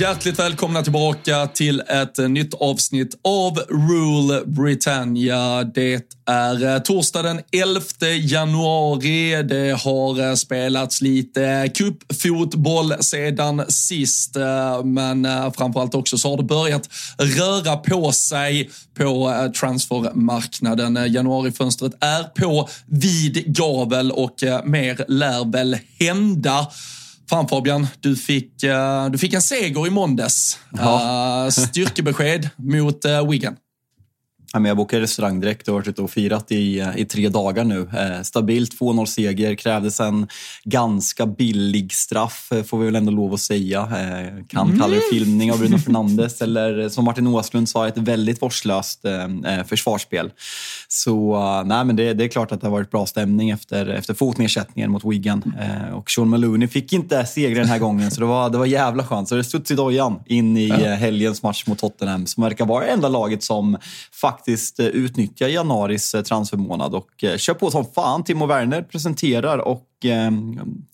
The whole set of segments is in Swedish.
Hjärtligt välkomna tillbaka till ett nytt avsnitt av Rule Britannia. Det är torsdag den 11 januari. Det har spelats lite cupfotboll sedan sist, men framförallt också så har det börjat röra på sig på transfermarknaden. Januarifönstret är på vid gavel och mer lär väl hända. Fan Fabian, du fick, uh, du fick en seger i måndags. Ja. Uh, styrkebesked mot uh, Wigan. Ja, men jag bokade restaurang direkt och har varit och firat i, i tre dagar nu. Eh, stabilt 2-0-seger, krävdes en ganska billig straff eh, får vi väl ändå lov att säga. Eh, kan mm. kalla det filmning av Bruno Fernandes eller som Martin Åslund sa, ett väldigt vårdslöst eh, försvarsspel. Så nej, men det, det, är klart att det har varit bra stämning efter, efter fotnedsättningen mot Wigan. Och Sean Maloney fick inte segra den här gången så det var, det var jävla skönt. Så det studs i dojan in i helgens match mot Tottenham som verkar vara det enda laget som faktiskt eh, utnyttjar januaris eh, transfermånad och eh, kör på som fan. Timo Werner presenterar och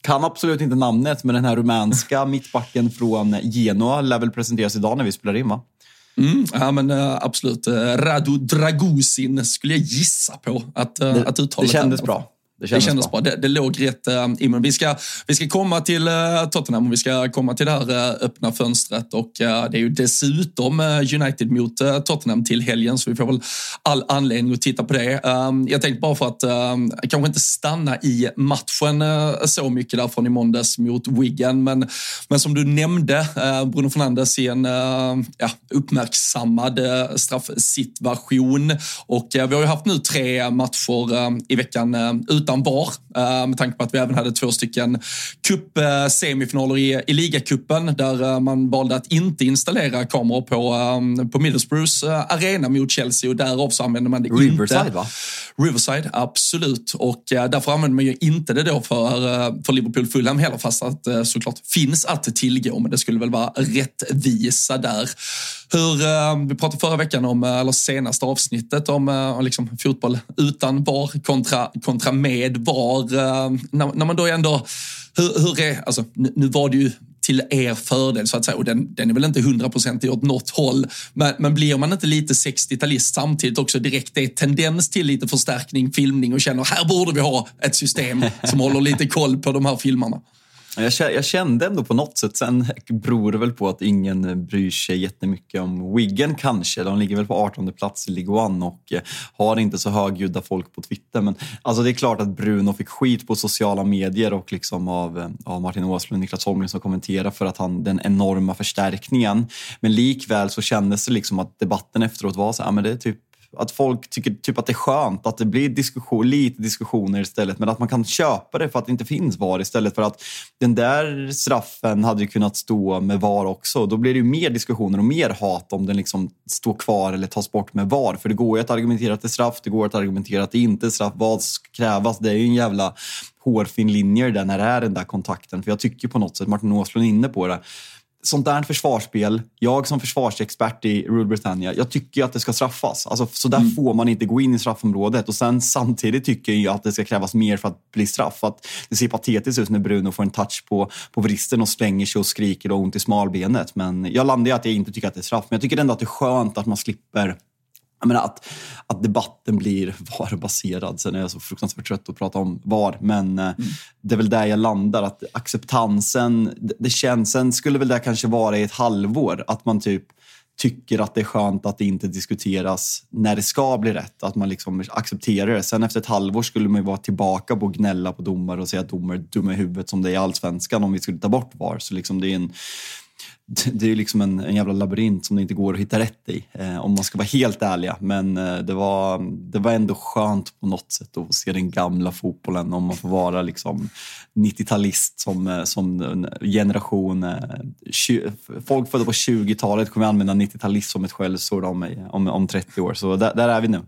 kan absolut inte namnet, men den här rumänska mittbacken från Genoa lär väl presenteras idag när vi spelar in, va? Mm, ja, men absolut. Radu Dragusin skulle jag gissa på att, det, att uttalet Det kändes bra. Det kändes, det kändes bra. bra. Det, det låg rätt uh, i men vi ska, vi ska komma till uh, Tottenham och vi ska komma till det här uh, öppna fönstret och det är ju dessutom United mot Tottenham till helgen så vi får väl all anledning att titta på det. jag tänkte bara för att kanske inte stanna i matchen så mycket därifrån i måndags mot Wigan men, men som du nämnde Bruno Fernandes i en ja, uppmärksammad straffsituation och vi har ju haft nu tre matcher i veckan utan utan VAR. Eh, med tanke på att vi även hade två stycken cup-semifinaler i, i ligacupen där eh, man valde att inte installera kameror på, eh, på Middlesbroughs arena mot Chelsea och därav så använde man det Riverside, inte. va? Riverside, absolut. Och därför använder man ju inte det då för, för Liverpool Fulham heller, fast att såklart finns att tillgå. Men det skulle väl vara rättvisa där. Hur, eh, vi pratade förra veckan om, eh, eller senaste avsnittet om, eh, om liksom fotboll utan VAR kontra, kontra med VAR. När, när man då ändå, hur, hur är, alltså nu var det ju till er fördel så att säga. Och den, den är väl inte hundraprocentig åt något håll. Men, men blir man inte lite 60-talist samtidigt också direkt det är tendens till lite förstärkning, filmning och känner här borde vi ha ett system som håller lite koll på de här filmerna. Jag kände ändå på något sätt, sen beror det väl på att ingen bryr sig jättemycket om Wiggen kanske. De ligger väl på 18 plats i League One och eh, har inte så högljudda folk på Twitter. Men alltså det är klart att Bruno fick skit på sociala medier och liksom av, eh, av Martin Åslund och Niklas Holmgren som kommenterar för att han, den enorma förstärkningen. Men likväl så kändes det liksom att debatten efteråt var så här, men det är typ att folk tycker typ att det är skönt att det blir diskussion, lite diskussioner istället. Men att man kan köpa det för att det inte finns VAR istället för att den där straffen hade ju kunnat stå med VAR också. Då blir det ju mer diskussioner och mer hat om den liksom står kvar eller tas bort med VAR. För det går ju att argumentera att det är straff, det går att argumentera att det inte är straff. Vad ska krävas? Det är ju en jävla hårfin linje där när det är den där kontakten. För jag tycker på något sätt, Martin Åslund är inne på det, sånt där försvarsspel, jag som försvarsexpert i Rule Britannia, jag tycker att det ska straffas. Alltså, så där mm. får man inte gå in i straffområdet. Och sen samtidigt tycker jag att det ska krävas mer för att bli straff. Att det ser patetiskt ut när Bruno får en touch på, på vristen och slänger sig och skriker och ont i smalbenet. Men jag landar i att jag inte tycker att det är straff. Men jag tycker ändå att det är skönt att man slipper jag menar att, att debatten blir VAR-baserad. Sen är jag så fruktansvärt trött att prata om VAR, men eh, mm. det är väl där jag landar. Att acceptansen, det, det känns, sen skulle väl det kanske vara i ett halvår, att man typ tycker att det är skönt att det inte diskuteras när det ska bli rätt. Att man liksom accepterar det. Sen efter ett halvår skulle man ju vara tillbaka på att gnälla på domare och säga att domare är dumma i huvudet som det är i allsvenskan om vi skulle ta bort VAR. Så liksom det är en det är liksom en, en jävla labyrint som det inte går att hitta rätt i, eh, om man ska vara helt ärliga. Men eh, det, var, det var ändå skönt på något sätt att se den gamla fotbollen om man får vara liksom 90-talist som, eh, som generation. Eh, folk födda på 20-talet kommer använda 90-talist som ett skällsord om, om, om 30 år, så där, där är vi nu.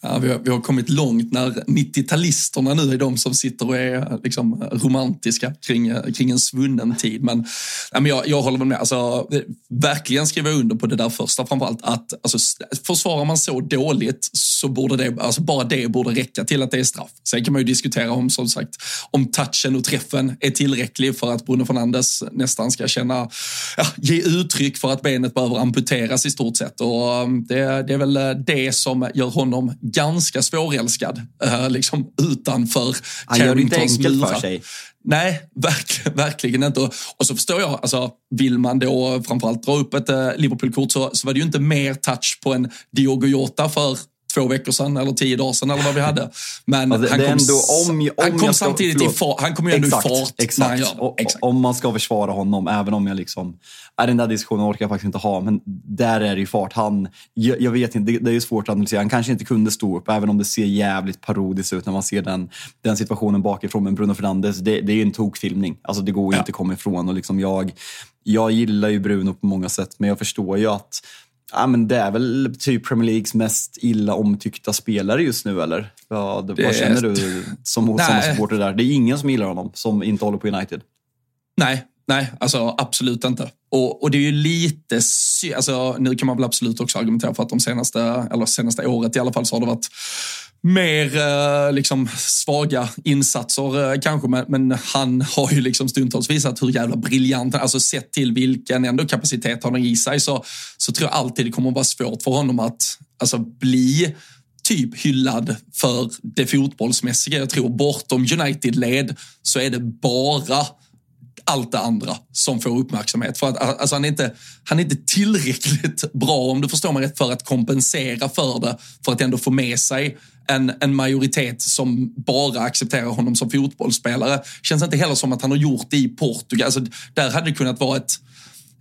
Ja, vi, har, vi har kommit långt när 90-talisterna nu är de som sitter och är liksom, romantiska kring, kring en svunnen tid. Men, ja, men jag, jag håller med. Alltså, verkligen skriva under på det där första framförallt. Att, alltså, försvarar man så dåligt så borde det, alltså, bara det borde räcka till att det är straff. Sen kan man ju diskutera om, som sagt, om touchen och träffen är tillräcklig för att Bruno Fernandes nästan ska känna, ja, ge uttryck för att benet behöver amputeras i stort sett. Och um, det, det är väl eh, det som gör honom ganska svårälskad äh, liksom utanför Han gör det inte enkelt för sig. Nej, verk, verkligen inte. Och så förstår jag, alltså, vill man då framförallt dra upp ett äh, Liverpool-kort så, så var det ju inte mer touch på en Diogo Jota för två veckor sedan eller tio dagar sedan eller vad vi hade. Men alltså, han, kom, ändå, om, om han kom samtidigt förlåt. i fart. Han kom ju ändå exakt, i fart exakt. det. Exakt. Om man ska försvara honom, även om jag liksom... Är den där diskussionen orkar jag faktiskt inte ha, men där är det ju fart. Han, jag, jag vet inte, det, det, är ju svårt att analysera. Han kanske inte kunde stå upp, även om det ser jävligt parodiskt ut när man ser den, den situationen bakifrån. Men Bruno Fernandes, det, det är ju en tokfilmning. Alltså det går ju ja. inte att komma ifrån. Och liksom jag, jag gillar ju Bruno på många sätt, men jag förstår ju att Ja, men det är väl typ Premier Leagues mest illa omtyckta spelare just nu, eller? Ja, det, det vad känner du som motståndarsupporter där? Det är ingen som gillar honom som inte håller på United. Nej, nej, alltså absolut inte. Och, och det är ju lite, alltså nu kan man väl absolut också argumentera för att de senaste, eller senaste året i alla fall så har det varit mer eh, liksom, svaga insatser eh, kanske, men, han har ju liksom stundtals visat hur jävla briljant han Alltså sett till vilken ändå kapacitet han har i sig så, så tror jag alltid det kommer att vara svårt för honom att alltså, bli typ hyllad för det fotbollsmässiga. Jag tror bortom United-led så är det bara allt det andra som får uppmärksamhet. För att, alltså han, är inte, han är inte tillräckligt bra, om du förstår mig rätt, för att kompensera för det. För att ändå få med sig en, en majoritet som bara accepterar honom som fotbollsspelare. Känns inte heller som att han har gjort det i Portugal. Alltså, där hade det kunnat vara ett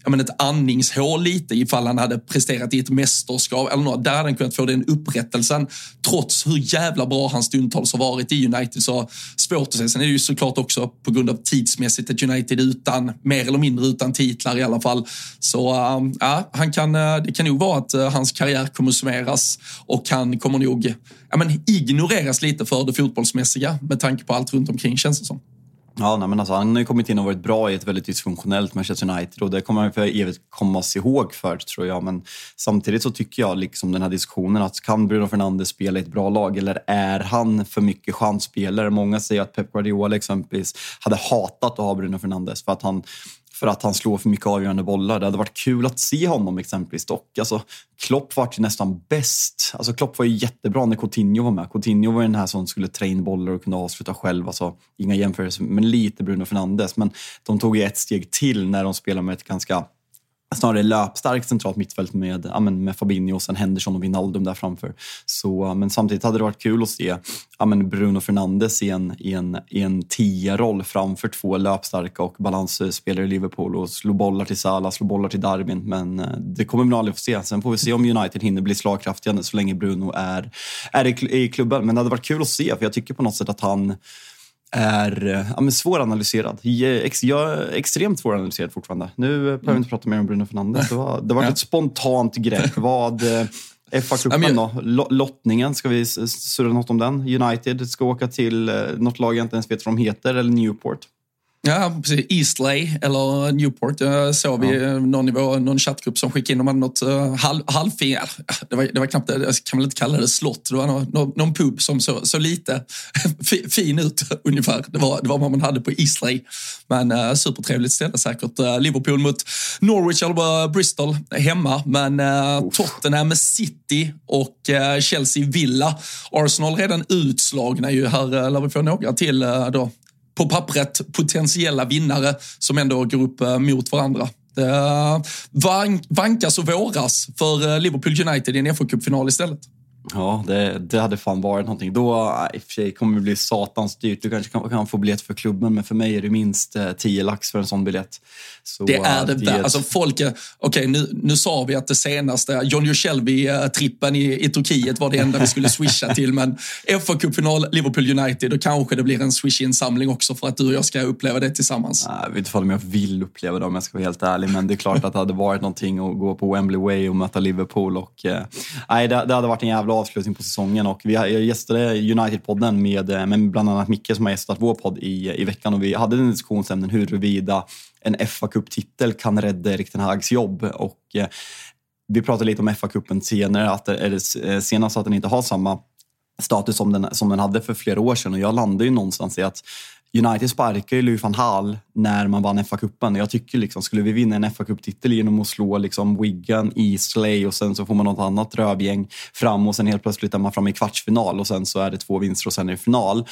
ja, men ett andningshål lite ifall han hade presterat i ett mästerskap eller något. Där hade han kunnat få den upprättelsen. Trots hur jävla bra han stundtals har varit i United så svårt att säga. Sen är det ju såklart också på grund av tidsmässigt ett United utan, mer eller mindre utan titlar i alla fall. Så um, ja, han kan, eh, det kan nog vara att eh, hans karriär kommer att summeras och han kommer nog ja, men ignoreras lite för det fotbollsmässiga med tanke på allt runt omkring känns det som. Ja, nej, men alltså, han har ju kommit in och varit bra i ett väldigt dysfunktionellt Manchester United och det kommer han för evigt kommas ihåg för, tror jag. Men samtidigt så tycker jag, liksom den här diskussionen, att kan Bruno Fernandes spela i ett bra lag eller är han för mycket chansspelare? Många säger att Pep Guardiola exempelvis hade hatat att ha Bruno Fernandes för att han för att han slår för mycket avgörande bollar. Det hade varit kul att se honom exempelvis dock. Alltså, Klopp var ju nästan bäst. Alltså, Klopp var ju jättebra när Coutinho var med. Coutinho var ju den här som skulle trä in bollar och kunde avsluta själv. Alltså, inga jämförelser, men lite Bruno Fernandes. Men de tog ju ett steg till när de spelade med ett ganska snarare löpstarkt centralt mittfält med, ja, men med Fabinho, och sen Henderson och Wijnaldum där framför. Så, men samtidigt hade det varit kul att se ja, men Bruno Fernandes i en, i en, i en tia-roll framför två löpstarka och balansspelare i Liverpool och slå bollar till Salah, slå bollar till Darwin. Men eh, det kommer vi nog aldrig få se. Sen får vi se om United hinner bli slagkraftiga så länge Bruno är, är i, i klubben. Men det hade varit kul att se, för jag tycker på något sätt att han är eh, ja, men svåranalyserad. Jag är extremt svåranalyserad fortfarande. Nu behöver vi inte prata mer om Bruno Fernandes. Det var, det var ett spontant grepp. Vad, eh, FA-cupen då? Lottningen, ska vi surra något om den? United ska åka till eh, något lag jag inte ens vet vad de heter, eller Newport. Ja, precis. Eastlay eller Newport. Jag såg vi ja. någon, nivå, någon chattgrupp som skickade in hade något uh, halv, halvfin... Det var, det var knappt, jag kan väl inte kalla det slott. Det var någon, någon pub som såg så lite fin ut ungefär. Det var, det var vad man hade på Eastlay. Men uh, supertrevligt ställe säkert. Uh, Liverpool mot Norwich eller Bristol hemma. Men uh, Tottenham City och uh, Chelsea Villa. Arsenal redan utslagna ju. Här lär vi få några till då på pappret potentiella vinnare som ändå går upp eh, mot varandra. Eh, Det vankas och våras för eh, Liverpool United i en FA-cupfinal istället. Ja, det, det hade fan varit någonting. Då i och för sig kommer det bli satans dyrt. Du kanske kan, kan få biljett för klubben, men för mig är det minst 10 lax för en sån biljett. Så, det är det, det Alltså folk, okej okay, nu, nu sa vi att det senaste, John Jushelby-trippen i, i Turkiet var det enda vi skulle swisha till, men FA-cupfinal, Liverpool United, då kanske det blir en swish-insamling också för att du och jag ska uppleva det tillsammans. Jag vet inte om jag vill uppleva det om jag ska vara helt ärlig, men det är klart att det hade varit någonting att gå på Wembley Way och möta Liverpool och eh, nej, det, det hade varit en jävla avslutning på säsongen och vi jag gästade United-podden med, eh, med bland annat Micke som har gästat vår podd i, i veckan och vi hade en diskussionsämnen huruvida en fa Cup-titel kan rädda Erik Ten Hags jobb. Och, eh, vi pratade lite om FA-cupen senare, att, eller, eh, senast att den inte har samma status som den, som den hade för flera år sedan. Och jag landade ju någonstans i att United sparkar ju Louis van Hall när man vann FA-cupen. Jag tycker liksom, skulle vi vinna en FA-cuptitel genom att slå liksom Wigan, Eastleigh och sen så får man något annat rövgäng fram och sen helt plötsligt är man framme i kvartsfinal och sen så är det två vinster och sen är det final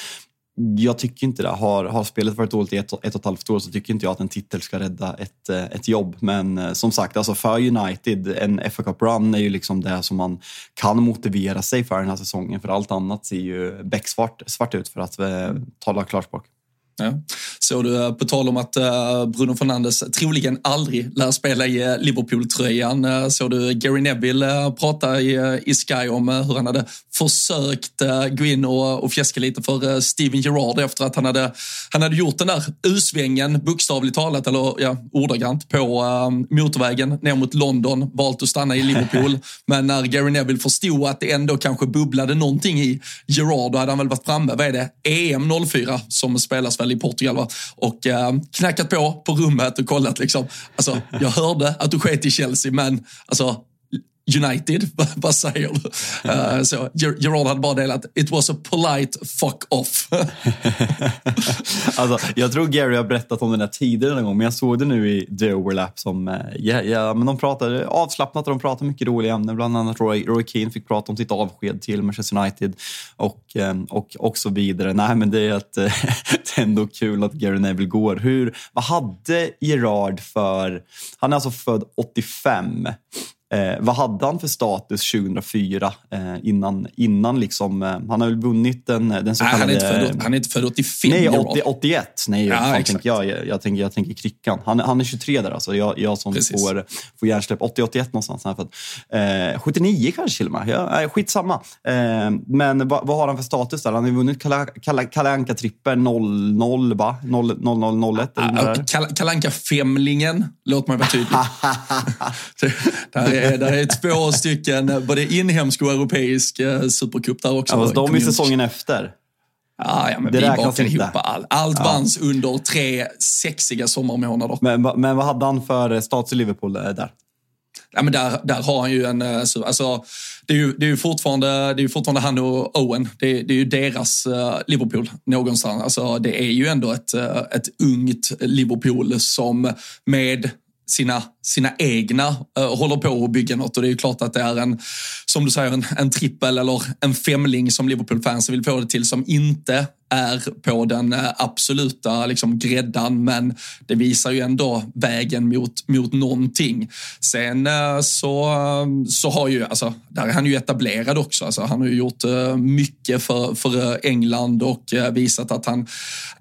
jag tycker inte det. Har, har spelet varit dåligt i ett, ett och ett halvt år så tycker inte jag att en titel ska rädda ett, eh, ett jobb. Men eh, som sagt, alltså för United, en FA Cup-run är ju liksom det som man kan motivera sig för den här säsongen. För allt annat ser ju becksvart svart ut för att eh, tala klarspråk. Ja. Så du, eh, på tal om att uh, Bruno Fernandes troligen aldrig lär spela i uh, Liverpool-tröjan, såg du Gary Neville prata i, i Sky om hur han hade försökt gå in och, och fjäska lite för Steven Gerrard efter att han hade, han hade gjort den där U-svängen, bokstavligt talat, eller ja, ordagrant, på motorvägen ner mot London, valt att stanna i Liverpool. Men när Gary Neville förstod att det ändå kanske bubblade någonting i Gerrard, då hade han väl varit framme, vad är det, EM 04 som spelas anställd i Portugal va? och eh, knackat på på rummet och kollat liksom. Alltså, jag hörde att du sket i Chelsea, men alltså United, vad säger du? Uh, så Gerard hade bara delat “It was a polite fuck off”. alltså, jag tror Gary har berättat om den här tidigare någon gång, men jag såg det nu i The Overlap som, eh, ja, ja, men de pratade avslappnat och de pratade mycket roliga ämnen. Bland annat Roy, Roy Keane fick prata om sitt avsked till Manchester United och, eh, och, och så vidare. Nej, men det är, att, det är ändå kul att Gary Neville går. Hur, vad hade Gerard för... Han är alltså född 85. Eh, vad hade han för status 2004 eh, innan, innan liksom, eh, han har väl vunnit den, den så kallade... han, är inte född, han är inte född 85 Nej, 80, 81. Nej, ja, fan, tänker jag, jag, jag, tänker, jag tänker Krickan. Han, han är 23 där alltså. Jag, jag som Precis. får, får hjärnsläpp 80-81 någonstans. Han är född. 79 kanske till och med. Ja, skitsamma. Eh, men vad, vad har han för status där? Han har vunnit Kalle Anka-trippel 00 va? 0001? Kalle Anka-femlingen, låt mig vara tydlig. det är, det är två stycken, både inhemsk och europeisk eh, supercup där också. Ja, de är säsongen efter. Ja, ja men det vi bakar ihop all, allt. ja. vanns under tre sexiga sommarmånader. Men, men vad hade han för status i Liverpool eh, där? Ja, men där, där har han ju en... Eh, alltså, det, är ju, det, är ju fortfarande, det är fortfarande han och Owen. Det, det är ju deras Liverpool någonstans. Alltså, det är ju ändå ett, ett ungt Liverpool som med sina, sina egna uh, håller på att bygga något. Och det är ju klart att det är en, som du säger, en, en trippel eller en femling som Liverpool-fansen vill få det till som inte är på den eh, absoluta liksom, gräddan, men det visar ju ändå vägen mot, mot någonting. Sen eh, så, eh, så har ju, alltså, där är han ju etablerad också. Alltså, han har ju gjort mycket för, för England och visat att han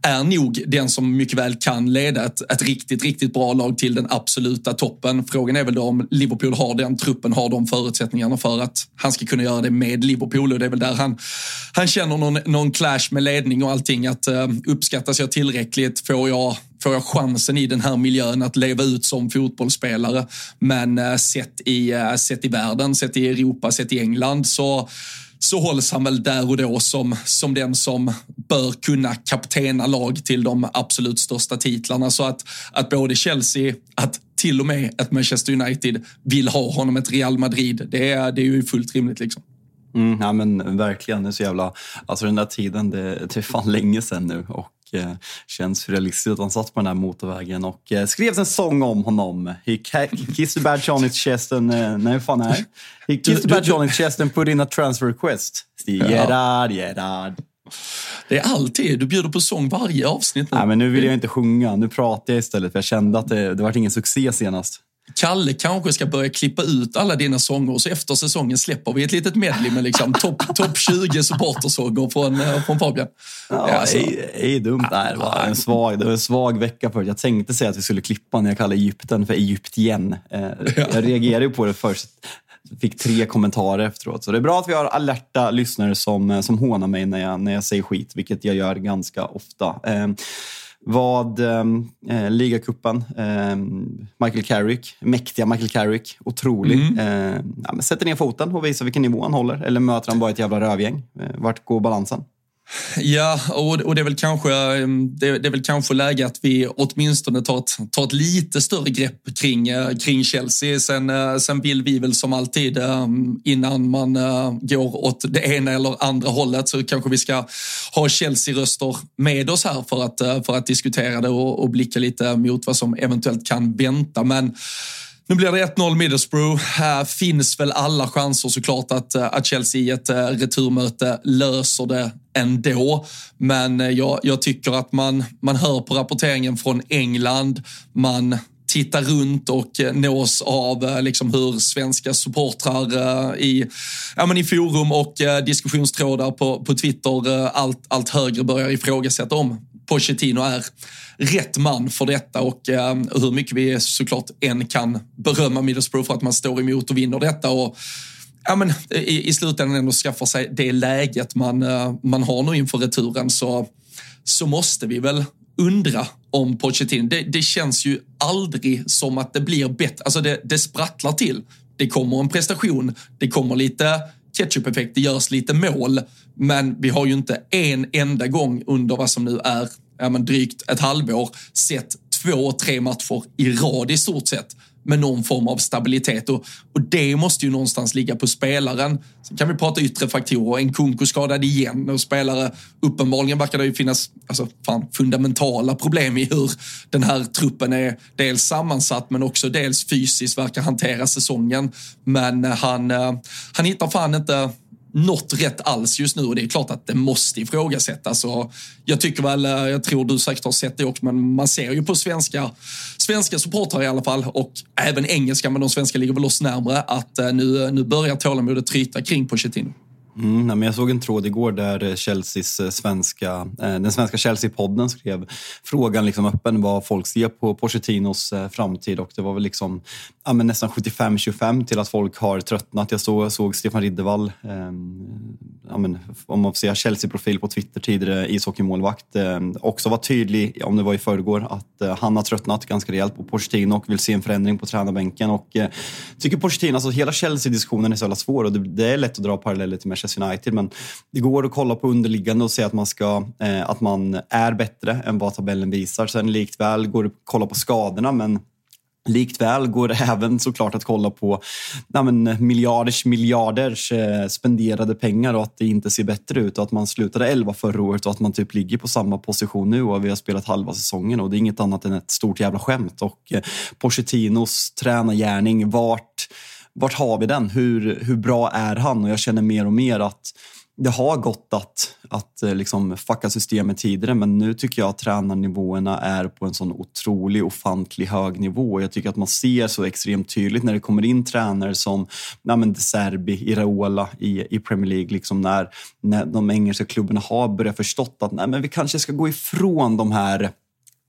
är nog den som mycket väl kan leda ett, ett riktigt, riktigt bra lag till den absoluta toppen. Frågan är väl då om Liverpool har den truppen, har de förutsättningarna för att han ska kunna göra det med Liverpool och det är väl där han, han känner någon, någon clash med ledningen träning och allting. Att eh, uppskattas jag tillräckligt? Får jag, får jag chansen i den här miljön att leva ut som fotbollsspelare? Men eh, sett, i, eh, sett i världen, sett i Europa, sett i England så så hålls han väl där och då som, som den som bör kunna kaptena lag till de absolut största titlarna. Så att, att både Chelsea, att till och med ett Manchester United vill ha honom ett Real Madrid, det är, det är ju fullt rimligt. liksom. Mm, ja men verkligen, det är så jävla... Alltså den där tiden, det, det är fan länge sedan nu och eh, känns surrealistiskt att han satt på den här motorvägen och eh, skrev en sång om honom. He, kissed a badge on his chest and... Eh, nej, fan är He kissed a badge on his chest and put in a transfer request. Gerard, Gerard. Det är alltid, du bjuder på sång varje avsnitt nu. Nej, men nu vill jag inte sjunga, nu pratar jag istället för jag kände att det, det var ingen succé senast. Kalle kanske ska börja klippa ut alla dina sånger och så efter säsongen släpper vi ett litet medley med liksom topp top 20 supportersånger från, eh, från Fabian. Ja, ja alltså. ej, dumt. Nej, det, var en svag, det var en svag vecka för Jag tänkte säga att vi skulle klippa när jag kallade Egypten för Egyptien. Eh, jag reagerade på det först. Fick tre kommentarer efteråt. Så det är bra att vi har alerta lyssnare som, eh, som hånar mig när jag, när jag säger skit, vilket jag gör ganska ofta vad ehm, eh, ligacupen, eh, Michael Carrick, mäktiga Michael Carrick, otrolig. Mm. Eh, ja, sätter ner foten och visar vilken nivå han håller. Eller möter han bara ett jävla rövgäng? Eh, vart går balansen? Ja, och, och det, är väl kanske, ehm, det, det, är väl kanske läge att vi åtminstone tar ett, tar ett lite större grepp kring, eh, kring Chelsea. Sen, eh, sen vill vi väl som alltid ehm, innan man eh, går åt det ena eller andra hållet så kanske vi ska ha Chelsea-röster med oss här för att, för att diskutera det och, och blicka lite mot vad som eventuellt kan vänta. Men nu blir det 1-0 Middlesbrough. Här finns väl alla chanser såklart att, att Chelsea i ett returmöte löser det ändå. Men eh, jag, jag tycker att man, man hör på rapporteringen från England, man tittar runt och eh, nås av eh, liksom hur svenska supportrar i, ja, men i forum och diskussionstrådar på, på Twitter allt, allt högre börjar ifrågasätta om Pochettino är rätt man för detta och eh, hur mycket vi såklart än kan berömma Middlesbrough för att man står emot och vinner detta. Och, ja, men, eh, i, i slutändan ändå skaffar sig det läget man, eh, man har nu inför returen så, så måste vi väl undra om Pochettino. Det, det känns ju aldrig som att det blir bättre. Alltså det, det sprattlar till. Det kommer en prestation, det kommer lite ketchup-effekt, det görs lite mål. Men vi har ju inte en enda gång under vad som nu är ja, men drygt ett halvår sett två, tre matcher i rad i stort sett med någon form av stabilitet och, och det måste ju någonstans ligga på spelaren. Sen kan vi prata yttre faktorer. En Kunko skadad igen och spelare. Uppenbarligen verkar det ju finnas alltså, fan, fundamentala problem i hur den här truppen är dels sammansatt men också dels fysiskt verkar hantera säsongen. Men eh, han, eh, han hittar fan inte något rätt alls just nu och det är klart att det måste ifrågasättas. Och jag tycker väl, eh, jag tror du säkert har sett det också, men man ser ju på svenska, svenska supportrar i alla fall och även engelska, men de svenska ligger väl oss närmre, att eh, nu, eh, nu börjar tålamodet tryta kring Pochettino. Mm, nej, men jag såg en tråd igår där eh, Chelseas eh, svenska, eh, den svenska Chelsea-podden skrev frågan liksom öppen vad folk ser på Pochettinos eh, framtid och det var väl liksom ja, men nästan 75-25 till att folk har tröttnat. Jag såg, såg Stefan Riddervall, eh, ja, men, om man får säga Chelsea-profil på Twitter, tidigare ishockeymålvakt, eh, också var tydlig, om det var i förrgår, att han har tröttnat ganska rejält på Pochettino och vill se en förändring på tränarbänken. Och, tycker Pochettino, alltså hela Chelsea-diskussionen är så jävla svår och det, det, är lätt att dra paralleller till Manchester United, men det går att kolla på underliggande och se att man, ska, eh, att man är bättre än vad tabellen visar. Sen likväl går det att kolla på skadorna, men Liktväl går det även såklart att kolla på men, miljarders miljarders eh, spenderade pengar och att det inte ser bättre ut och att man slutade 11 förra året och att man typ ligger på samma position nu och vi har spelat halva säsongen och det är inget annat än ett stort jävla skämt. Och eh, Pochettinos tränargärning, vart, vart har vi den? Hur, hur bra är han? Och jag känner mer och mer att det har gått att, att eh, liksom fucka systemet tidigare men nu tycker jag att tränarnivåerna är på en sån otrolig, ofantlig hög nivå. Jag tycker att man ser så extremt tydligt när det kommer in tränare som ja, men De Serbi, Iraola i, i Premier League, liksom när, när de engelska klubbarna har börjat förstått att nej, men vi kanske ska gå ifrån de här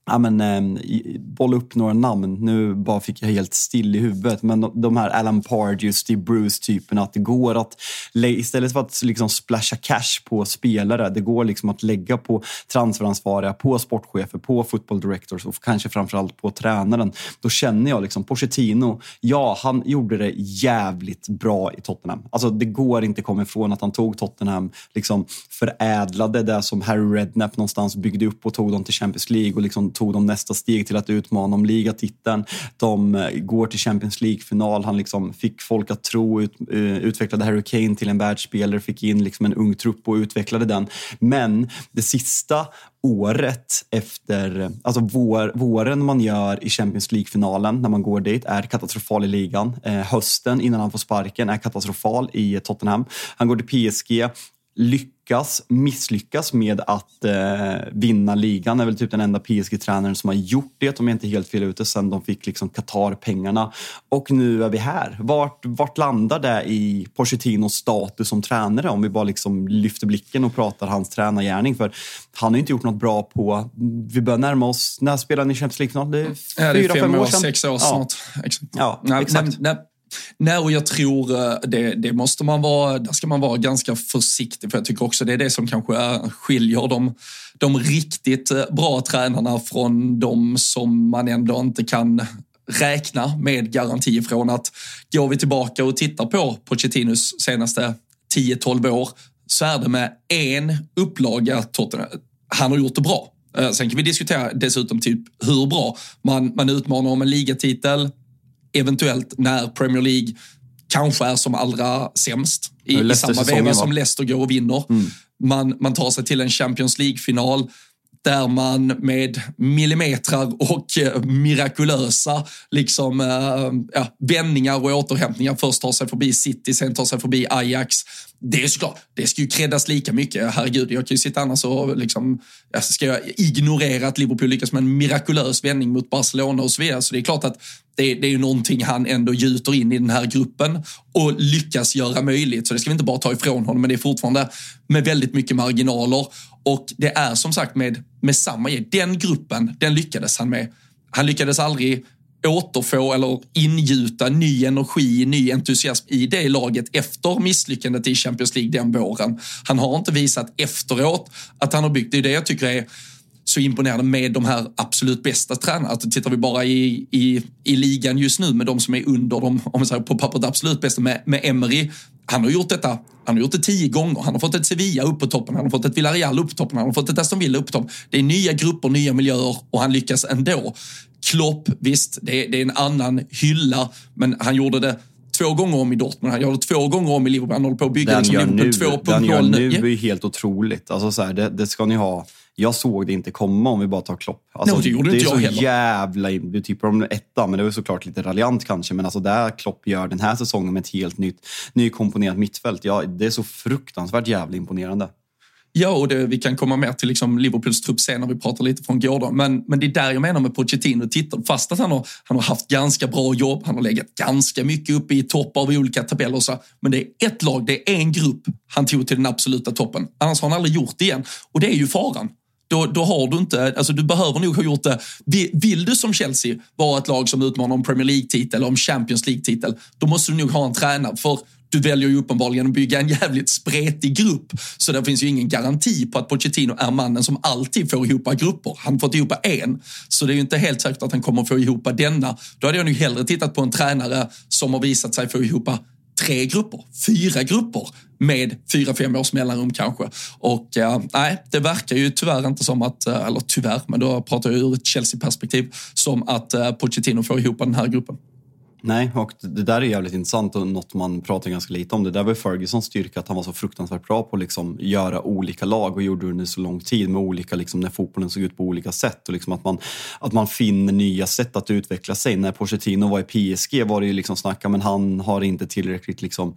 ja, men, eh, bolla upp några namn. Nu bara fick jag helt still i huvudet. Men de, de här Alan Pardew, Steve Bruce-typerna. Att det går att, istället för att liksom splasha cash på spelare, det går liksom att lägga på transferansvariga, på sportchefer, på football directors och kanske framförallt på tränaren. Då känner jag liksom Pochettino, ja, han gjorde det jävligt bra i Tottenham. Alltså, det går inte komma ifrån att han tog Tottenham, liksom förädlade det som Harry Redknapp någonstans byggde upp och tog dem till Champions League och liksom tog de nästa steg till att utmana om ligatiteln. De eh, går till Champions League-final. Han liksom fick folk att tro, ut, eh, utvecklade Harry Kane till en världsspelare, fick in liksom en ung trupp och utvecklade den. Men det sista året efter, alltså vår, våren man gör i Champions League-finalen när man går dit är katastrofal i ligan. Eh, hösten innan han får sparken är katastrofal i Tottenham. Han går till PSG, lyckas, misslyckas med att eh, vinna ligan. är väl typ den enda PSG-tränaren som har gjort det, om jag inte helt fel ute, sen de fick liksom Qatar-pengarna. Och nu är vi här. Vart, vart landar det i Pochettinos status som tränare? Om vi bara liksom lyfter blicken och pratar hans tränargärning. För han har inte gjort något bra på... Vi börjar närma oss... När spelade ni Champions League-final? Det är fyra, fem, år, sedan. Sex år snart. Ja, exakt. Ja, exakt. Nej, nej, Nej, Nej, och jag tror eh, det, det måste man vara, där ska man vara ganska försiktig för jag tycker också det är det som kanske eh, skiljer de, de riktigt eh, bra tränarna från de som man ändå inte kan räkna med garanti från att går vi tillbaka och tittar på Pochettinos senaste 10-12 år så är det med en upplaga Tottenham. Han har gjort det bra. Sen kan vi diskutera dessutom typ hur bra. Man, man utmanar om en ligatitel, eventuellt när Premier League kanske är som allra sämst i, i samma veva som Leicester går och vinner. Mm. Man, man tar sig till en Champions League-final där man med millimetrar och eh, mirakulösa liksom, eh, ja, vändningar och återhämtningar först tar sig förbi City, sen tar sig förbi Ajax. Det är såklart, det ska ju creddas lika mycket. Herregud, jag kan ju sitta annars och liksom, ska jag ignorera att Liverpool lyckas med en mirakulös vändning mot Barcelona och så vidare. Så det är klart att det, det är ju någonting han ändå gjuter in i den här gruppen och lyckas göra möjligt. Så det ska vi inte bara ta ifrån honom, men det är fortfarande med väldigt mycket marginaler. Och det är som sagt med, med samma Den gruppen, den lyckades han med. Han lyckades aldrig återfå eller ingjuta ny energi, ny entusiasm i det laget efter misslyckandet i Champions League den våren. Han har inte visat efteråt att han har byggt, det är det jag tycker är så imponerande med de här absolut bästa tränarna. Att tittar vi bara i, i, i ligan just nu med de som är under de, om man säger på pappret absolut bästa, med, med Emery. Han har gjort detta han har gjort det tio gånger. Han har fått ett Sevilla upp på toppen, han har fått ett Villarreal upp på toppen, han har fått ett Aston Villa upp på toppen. Det är nya grupper, nya miljöer och han lyckas ändå. Klopp, visst, det är, det är en annan hylla, men han gjorde det två gånger om i Dortmund, han gör det två gånger om i Liverpool. Han håller på att bygga liksom Liverpool 2.0 Den gör nu är ju helt otroligt. Alltså så här, det, det ska ni ha jag såg det inte komma om vi bara tar Klopp. Alltså, no, det gjorde det inte är jag så heller. jävla... Du tippar om etta, men det var såklart lite raljant kanske. Men alltså det Klopp gör den här säsongen med ett helt nytt, nykomponerat mittfält, ja, det är så fruktansvärt jävla imponerande. Ja, och det, vi kan komma mer till liksom Liverpools trupp sen när vi pratar lite från gårdagen. Men, men det är där jag menar med Pochettino. Titta, fast att han har, han har haft ganska bra jobb, han har legat ganska mycket uppe i topp av olika tabeller. Så, men det är ett lag, det är en grupp han tog till den absoluta toppen. Annars har han aldrig gjort det igen. Och det är ju faran då, då har du inte, alltså du behöver nog ha gjort det. Vill du som Chelsea vara ett lag som utmanar om Premier League-titel om Champions League-titel, då måste du nog ha en tränare. För du väljer ju uppenbarligen att bygga en jävligt spretig grupp. Så det finns ju ingen garanti på att Pochettino är mannen som alltid får ihop grupper. Han har fått ihop en. Så det är ju inte helt säkert att han kommer få ihop denna. Då hade jag nog hellre tittat på en tränare som har visat sig få ihop tre grupper, fyra grupper med fyra, fem års mellanrum kanske. Och eh, nej, det verkar ju tyvärr inte som att, eh, eller tyvärr, men då pratar jag ur ett Chelsea-perspektiv, som att eh, Pochettino får ihop den här gruppen. Nej, och det där är jävligt intressant och något man pratar ganska lite om. Det där var Fergusons styrka, att han var så fruktansvärt bra på att liksom göra olika lag och gjorde det under så lång tid med olika, liksom, när fotbollen såg ut på olika sätt. Och liksom att, man, att man finner nya sätt att utveckla sig. När Pochettino var i PSG var det ju liksom snacka, men han har inte tillräckligt liksom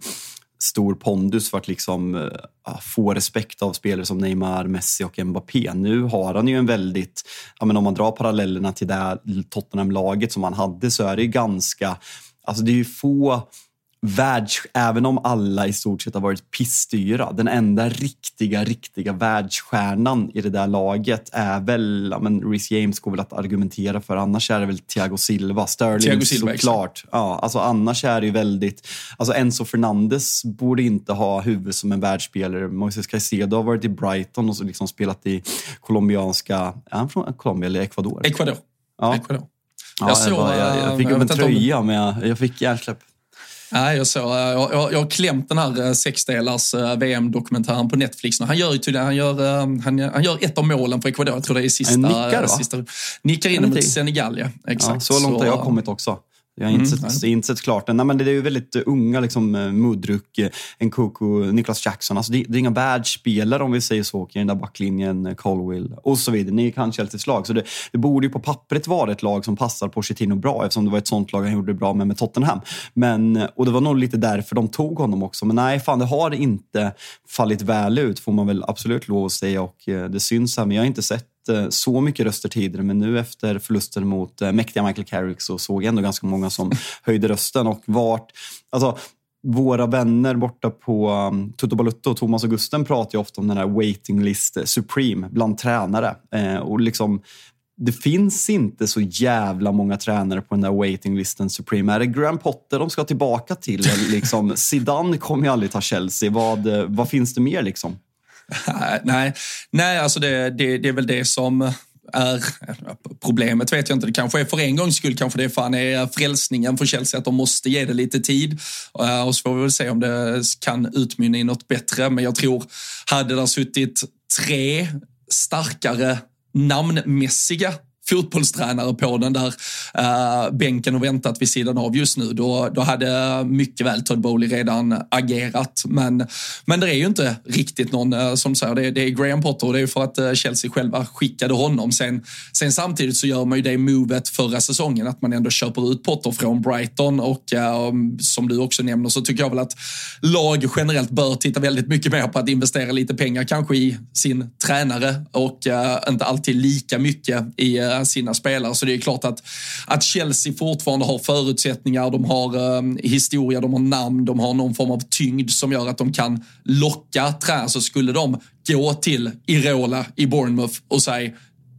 stor pondus för att liksom, eh, ah, få respekt av spelare som Neymar, Messi och Mbappé. Nu har han ju en väldigt, ja, men om man drar parallellerna till det Tottenham-laget som han hade så är det ju ganska, alltså det är ju få världs... Även om alla i stort sett har varit pissdyra. Den enda riktiga, riktiga världsstjärnan i det där laget är väl, men Reece James går väl att argumentera för. Annars är det väl Thiago Silva. Sterling Thiago Silva, såklart. Ja, alltså annars är det ju väldigt... Alltså Enzo Fernandes borde inte ha huvud som en världsspelare. Moises Caicedo har varit i Brighton och så liksom spelat i colombianska... Är han från Colombia eller Ecuador? Ecuador. Ja. Ecuador. Ja, jag, såg, jag, jag, fick upp en tröja, men jag, jag fick hjärnsläpp. Nej, jag, så, jag, jag, jag har klämt den här eh, sexdelars eh, VM-dokumentären på Netflix. Han gör ju tydligen, han gör, eh, han, han gör ett av målen för Ecuador. Jag tror det är sista. Han nickar, va? Sista, nickar in mot Senegal, ja. Exakt. Ja, så långt har jag kommit också. Jag har inte, mm, sett, inte sett klart den. Nej, men det är ju väldigt unga, liksom, Mudruk, Nkoku, Niklas Jackson. Alltså det, det, är inga världsspelare om vi säger så, i den där backlinjen, Colwill och så vidare. Ni kan Chelseas lag. Så det, det borde ju på pappret vara ett lag som passar Pochettino bra eftersom det var ett sånt lag han gjorde bra med med Tottenham. Men, och det var nog lite därför de tog honom också. Men nej, fan det har inte fallit väl ut får man väl absolut lov att säga och det syns här. Men jag har inte sett Eh, så mycket röster tidigare men nu efter förlusten mot eh, mäktiga Michael Carrick så såg jag ändå ganska många som höjde rösten. Och vart, alltså, våra vänner borta på um, Tutto Balutto, Thomas och Gusten pratar ju ofta om den här waiting list supreme bland tränare. Eh, och liksom, det finns inte så jävla många tränare på den där waiting-listen Supreme. Är det Graham Potter de ska tillbaka till? Liksom, Zidane kommer ju aldrig ta Chelsea. Vad, eh, vad finns det mer? liksom? Nej, nej alltså det, det, det är väl det som är problemet vet jag inte. Det kanske är för en gångs skull kanske det fan är frälsningen för Chelsea att de måste ge det lite tid. Eh, och så får vi väl se om det kan utmynna i något bättre. Men jag tror, hade det suttit tre starkare namnmässiga fotbollstränare på den där uh, bänken och väntat vid sidan av just nu, då, då hade mycket väl Todd Bowley redan agerat. Men, men det är ju inte riktigt någon, uh, som säger, det, det är Graham Potter och det är för att uh, Chelsea själva skickade honom. Sen, sen samtidigt så gör man ju det movet förra säsongen, att man ändå köper ut Potter från Brighton och som du också nämner så tycker jag väl att lag generellt bör titta väldigt mycket mer på att investera lite pengar kanske i sin tränare och inte alltid lika mycket i sina spelare. Så det är klart att, att Chelsea fortfarande har förutsättningar, de har eh, historia, de har namn, de har någon form av tyngd som gör att de kan locka trä. Så skulle de gå till Irola i Bournemouth och säga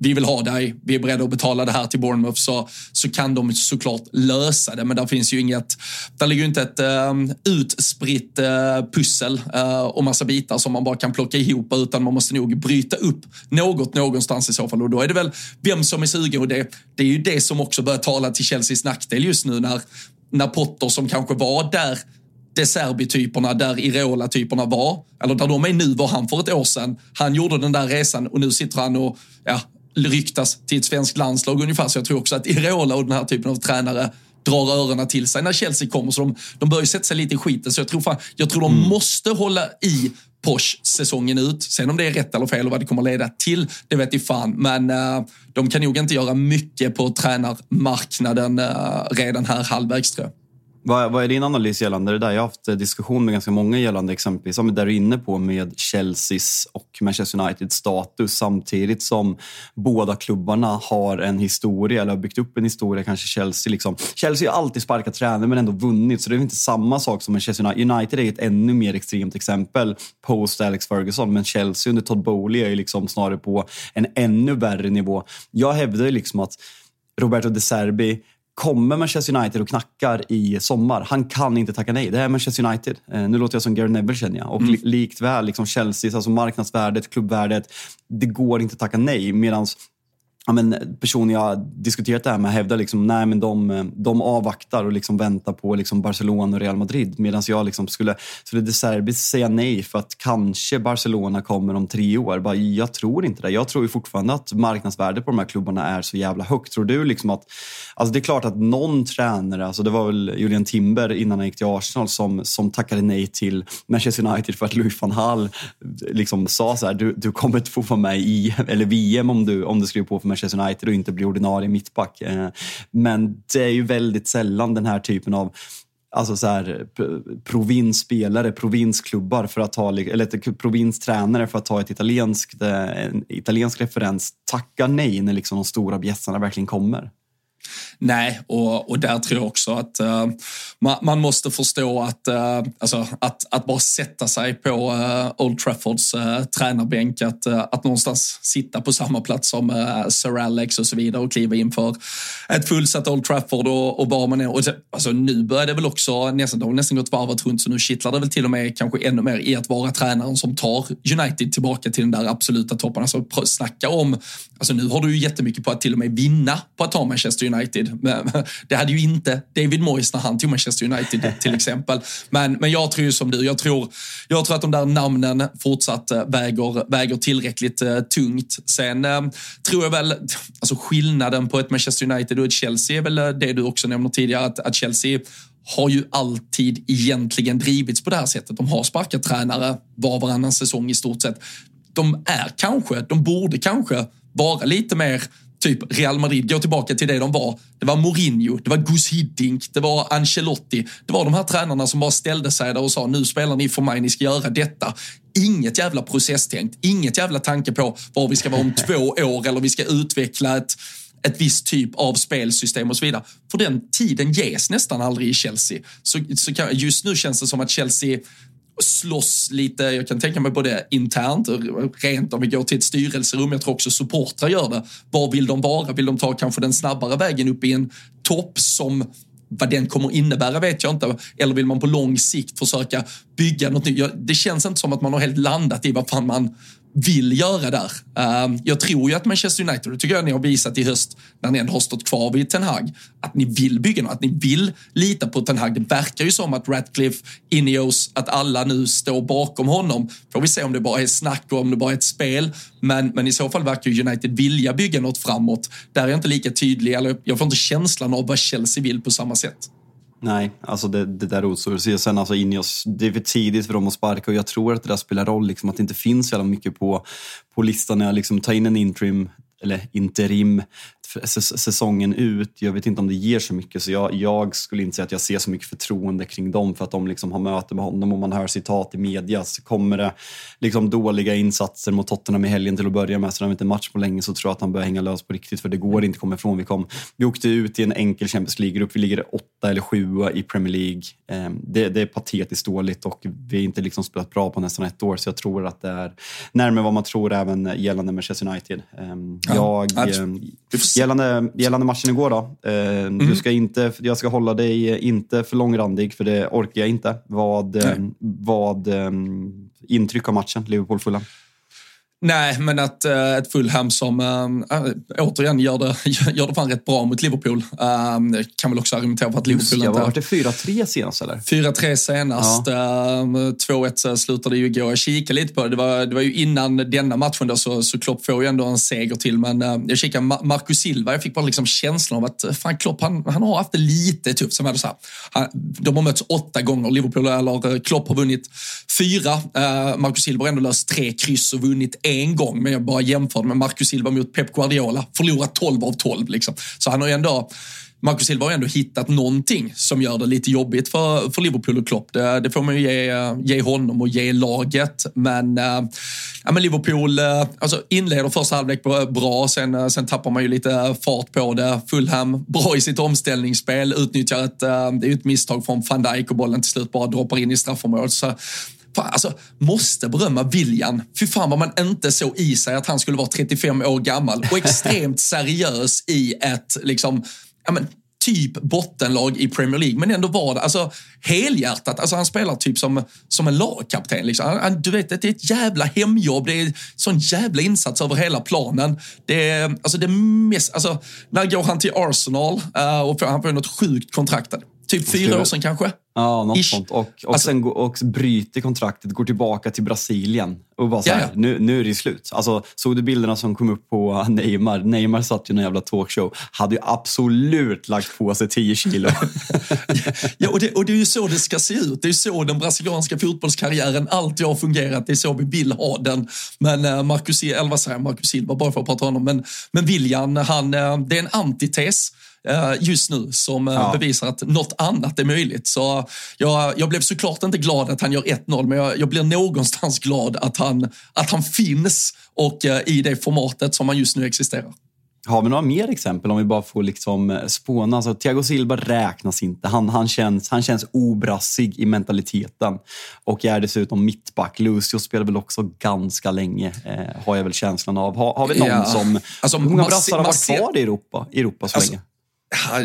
vi vill ha dig, vi är beredda att betala det här till Bournemouth så, så kan de såklart lösa det. Men där finns ju inget, där ligger ju inte ett äh, utspritt äh, pussel äh, och massa bitar som man bara kan plocka ihop utan man måste nog bryta upp något någonstans i så fall. Och då är det väl vem som är sugen och det, det är ju det som också börjar tala till Chelseas nackdel just nu när, när Potter som kanske var där De Serbi-typerna där Irola-typerna var, eller där de är nu var han för ett år sedan. Han gjorde den där resan och nu sitter han och ja, ryktas till ett svenskt landslag ungefär. Så jag tror också att Irola och den här typen av tränare drar öronen till sig när Chelsea kommer. Så de, de börjar sätta sig lite i skiten. Så jag tror, fan, jag tror de mm. måste hålla i Porsche säsongen ut. Sen om det är rätt eller fel och vad det kommer leda till, det vet i fan. Men uh, de kan nog inte göra mycket på tränarmarknaden uh, redan här halvvägs tror jag. Vad, vad, är din analys gällande det där? Jag har haft eh, diskussion med ganska många gällande exempelvis, som där du är inne på med Chelseas och Manchester Uniteds status samtidigt som båda klubbarna har en historia, eller har byggt upp en historia, kanske Chelsea. Liksom. Chelsea har alltid sparkat tränare men ändå vunnit, så det är inte samma sak som Manchester United. United är ett ännu mer extremt exempel post Alex Ferguson, men Chelsea under Todd Bowley är liksom snarare på en ännu värre nivå. Jag hävdar ju liksom att Roberto De Serbi Kommer Manchester United och knackar i sommar, han kan inte tacka nej. Det är Manchester United. Eh, nu låter jag som Gary Neville känner jag. Och mm. likt väl liksom Chelsea, alltså marknadsvärdet, klubbvärdet. Det går inte att tacka nej. Medan ja, men personer jag diskuterat det här med hävdar liksom, nej men de, de avvaktar och liksom väntar på liksom Barcelona och Real Madrid. Medan jag liksom skulle, skulle De Serbi säga nej för att kanske Barcelona kommer om tre år. Bara, jag tror inte det. Jag tror fortfarande att marknadsvärdet på de här klubbarna är så jävla högt. Tror du liksom att, alltså det är klart att någon tränare, alltså det var väl Julian Timber innan han gick till Arsenal som, som tackade nej till Manchester United för att Louis van Hall liksom sa så här, du, du kommer inte få vara med i eller VM om du, om du skriver på för Manchester United och inte bli ordinarie mittback. Eh, men det är ju väldigt sällan den här typen av alltså så här, provinsspelare, provinsklubbar för att ta, eller provinstränare för att ta ett italienskt, eh, en italiensk referens tackar nej när liksom de stora bjässarna verkligen kommer. Nej, och, och där tror jag också att eh, uh, man, man, måste förstå att, uh, alltså, att, att bara sätta sig på uh, Old Traffords uh, tränarbänk, att, att någonstans sitta på samma plats som Sir Alex och så vidare och kliva in för ett fullsatt Old Trafford och, och bara man är. Och, alltså, nu börjar det väl också, nästan, det har nästan gått varvet runt, så nu kittlar det väl till och med kanske ännu mer i att vara tränaren som tar United tillbaka till den där absoluta toppen. Alltså snacka om, alltså nu har du ju jättemycket på att till och med vinna på att ta Manchester United. Det hade ju inte David Moyes när han tog Manchester United till exempel. Men, men jag tror ju som du, jag tror, jag tror att de där namnen fortsatt eh, väger, väger tillräckligt eh, tungt. Sen eh, tror jag väl, alltså skillnaden på ett Manchester United och ett Chelsea är väl det du också nämner tidigare, att, att Chelsea har ju alltid egentligen drivits på det här sättet. De har sparkat tränare var och varannan säsong i stort sett. De är kanske, de borde kanske vara lite mer typ Real Madrid, gå tillbaka till det de var. Det var Mourinho, det var Gus Hiddink, det var Ancelotti. Det var de här tränarna som bara ställde sig där och sa nu spelar ni för mig, ni ska göra detta. Inget jävla processtänkt, inget jävla tanke på var vi ska vara om två år eller vi ska utveckla ett ett visst typ av spelsystem och så vidare. För den tiden ges nästan aldrig i Chelsea. Så, så kan, just nu känns det som att Chelsea slåss lite, jag kan tänka mig både internt, rent om vi går till ett styrelserum, jag tror också supportrar gör det. Var vill de vara? Vill de ta kanske den snabbare vägen upp i en topp som vad den kommer innebära vet jag inte. Eller vill man på lång sikt försöka bygga något nytt? Det känns inte som att man har helt landat i vad fan man vill göra där. Ehm, jag tror ju att Manchester United, det tycker jag ni har visat i höst när ni ändå har stått kvar vid Ten Hag, att ni vill bygga något, att ni vill lita på Ten Hag. Det verkar ju som att Ratcliffe, Ineos, att alla nu står bakom honom. Får vi se om det bara är snack och om det bara är ett spel. Men, men i så fall verkar ju United vilja bygga något framåt. Där är jag inte lika tydlig, eller jag får inte känslan av vad Chelsea vill på samma sätt. Nej, alltså det, det där osar Sen alltså Ineos, det är för tidigt för dem att sparka och jag tror att det där spelar roll, liksom, att det inte finns så mycket på, på listan när jag liksom tar in en interim eller interim säsongen ut. Jag vet inte om det ger så mycket så jag, jag, skulle inte säga att jag ser så mycket förtroende kring dem för att de liksom har möte med honom och man hör citat i media så kommer det liksom dåliga insatser mot Tottenham i helgen till att börja med så de inte match på länge så tror jag att han börjar hänga lös på riktigt för det går inte att komma ifrån. Vi, kom, vi åkte ut i en enkel Champions League-grupp, vi ligger åtta eller sjua i Premier League. Ehm, det, det, är patetiskt dåligt och vi har inte liksom spelat bra på nästan ett år så jag tror att det är närmare vad man tror även gällande Manchester United. Ehm, jag, ja, ehm, Gällande, gällande matchen igår då. Eh, mm. du ska inte, jag ska hålla dig inte för långrandig, för det orkar jag inte. Vad, eh, vad eh, intryck av matchen, Liverpool-Fulham? Nej, men att äh, ett Fulham som äh, återigen gör det, gör det fan rätt bra mot Liverpool. Äh, kan väl också argumentera för att Liverpool inte... Var det 4-3 senast eller? 4-3 senast. Ja. 2-1 slutade ju igår. Jag kikade lite på det. Det var, det var ju innan denna matchen då, så, så Klopp får ju ändå en seger till. Men äh, jag kikade Marcus Silva. Jag fick bara liksom känslan av att fan Klopp, han, han har haft det lite tufft. Som så här, han, de har mötts åtta gånger. Liverpool eller Klopp har vunnit fyra. Äh, Marcus Silva har ändå löst tre kryss och vunnit en gång, men jag bara jämförde med Marcus Silva mot Pep Guardiola. Förlorat 12 av 12 liksom. Så han har ju ändå Marcus Silva har ändå hittat någonting som gör det lite jobbigt för, för Liverpool och Klopp. Det, det får man ju ge, ge honom och ge laget. Men, äh, ja, men Liverpool äh, alltså inleder första halvlek bra, sen, äh, sen tappar man ju lite fart på det. Fulham bra i sitt omställningsspel, utnyttjar ett, äh, det är ett misstag från van Dijk och bollen till slut bara droppar in i straffområdet. Så Fan, alltså, måste berömma William. Fy fan vad man inte såg i sig att han skulle vara 35 år gammal och extremt seriös i ett liksom, ja, men, typ bottenlag i Premier League, men ändå var det alltså, helhjärtat. Alltså, han spelar typ som, som en lagkapten. Liksom. Han, du vet, det är ett jävla hemjobb. Det är sån jävla insats över hela planen. Det är, alltså, det mest, alltså, när går han till Arsenal uh, och får, han får något sjukt kontrakt? Typ fyra år sedan kanske? Ja, något Ish. sånt. Och, och alltså, sen och bryter kontraktet, går tillbaka till Brasilien och bara så här, nu, nu är det slut. Alltså, såg du bilderna som kom upp på Neymar? Neymar satt ju i en jävla talkshow. Hade ju absolut lagt på sig 10 kilo. ja, och det, och det är ju så det ska se ut. Det är så den brasilianska fotbollskarriären alltid har fungerat. Det är så vi vill ha den. Men uh, Marcus, eller vad säger Marcus Silva, bara för att prata om honom. Men, men William, han, uh, det är en antites just nu som ja. bevisar att något annat är möjligt. Så jag, jag blev såklart inte glad att han gör 1-0, men jag, jag blir någonstans glad att han, att han finns och i det formatet som han just nu existerar. Har vi några mer exempel om vi bara får liksom eh, spåna? Alltså, Thiago Silva räknas inte. Han, han, känns, han känns obrassig i mentaliteten och är dessutom mittback. Lucio spelar väl också ganska länge, eh, har jag väl känslan av. Har, har vi någon ja. som... Alltså, hur många brassar har varit kvar i Europa, Europa så alltså, länge?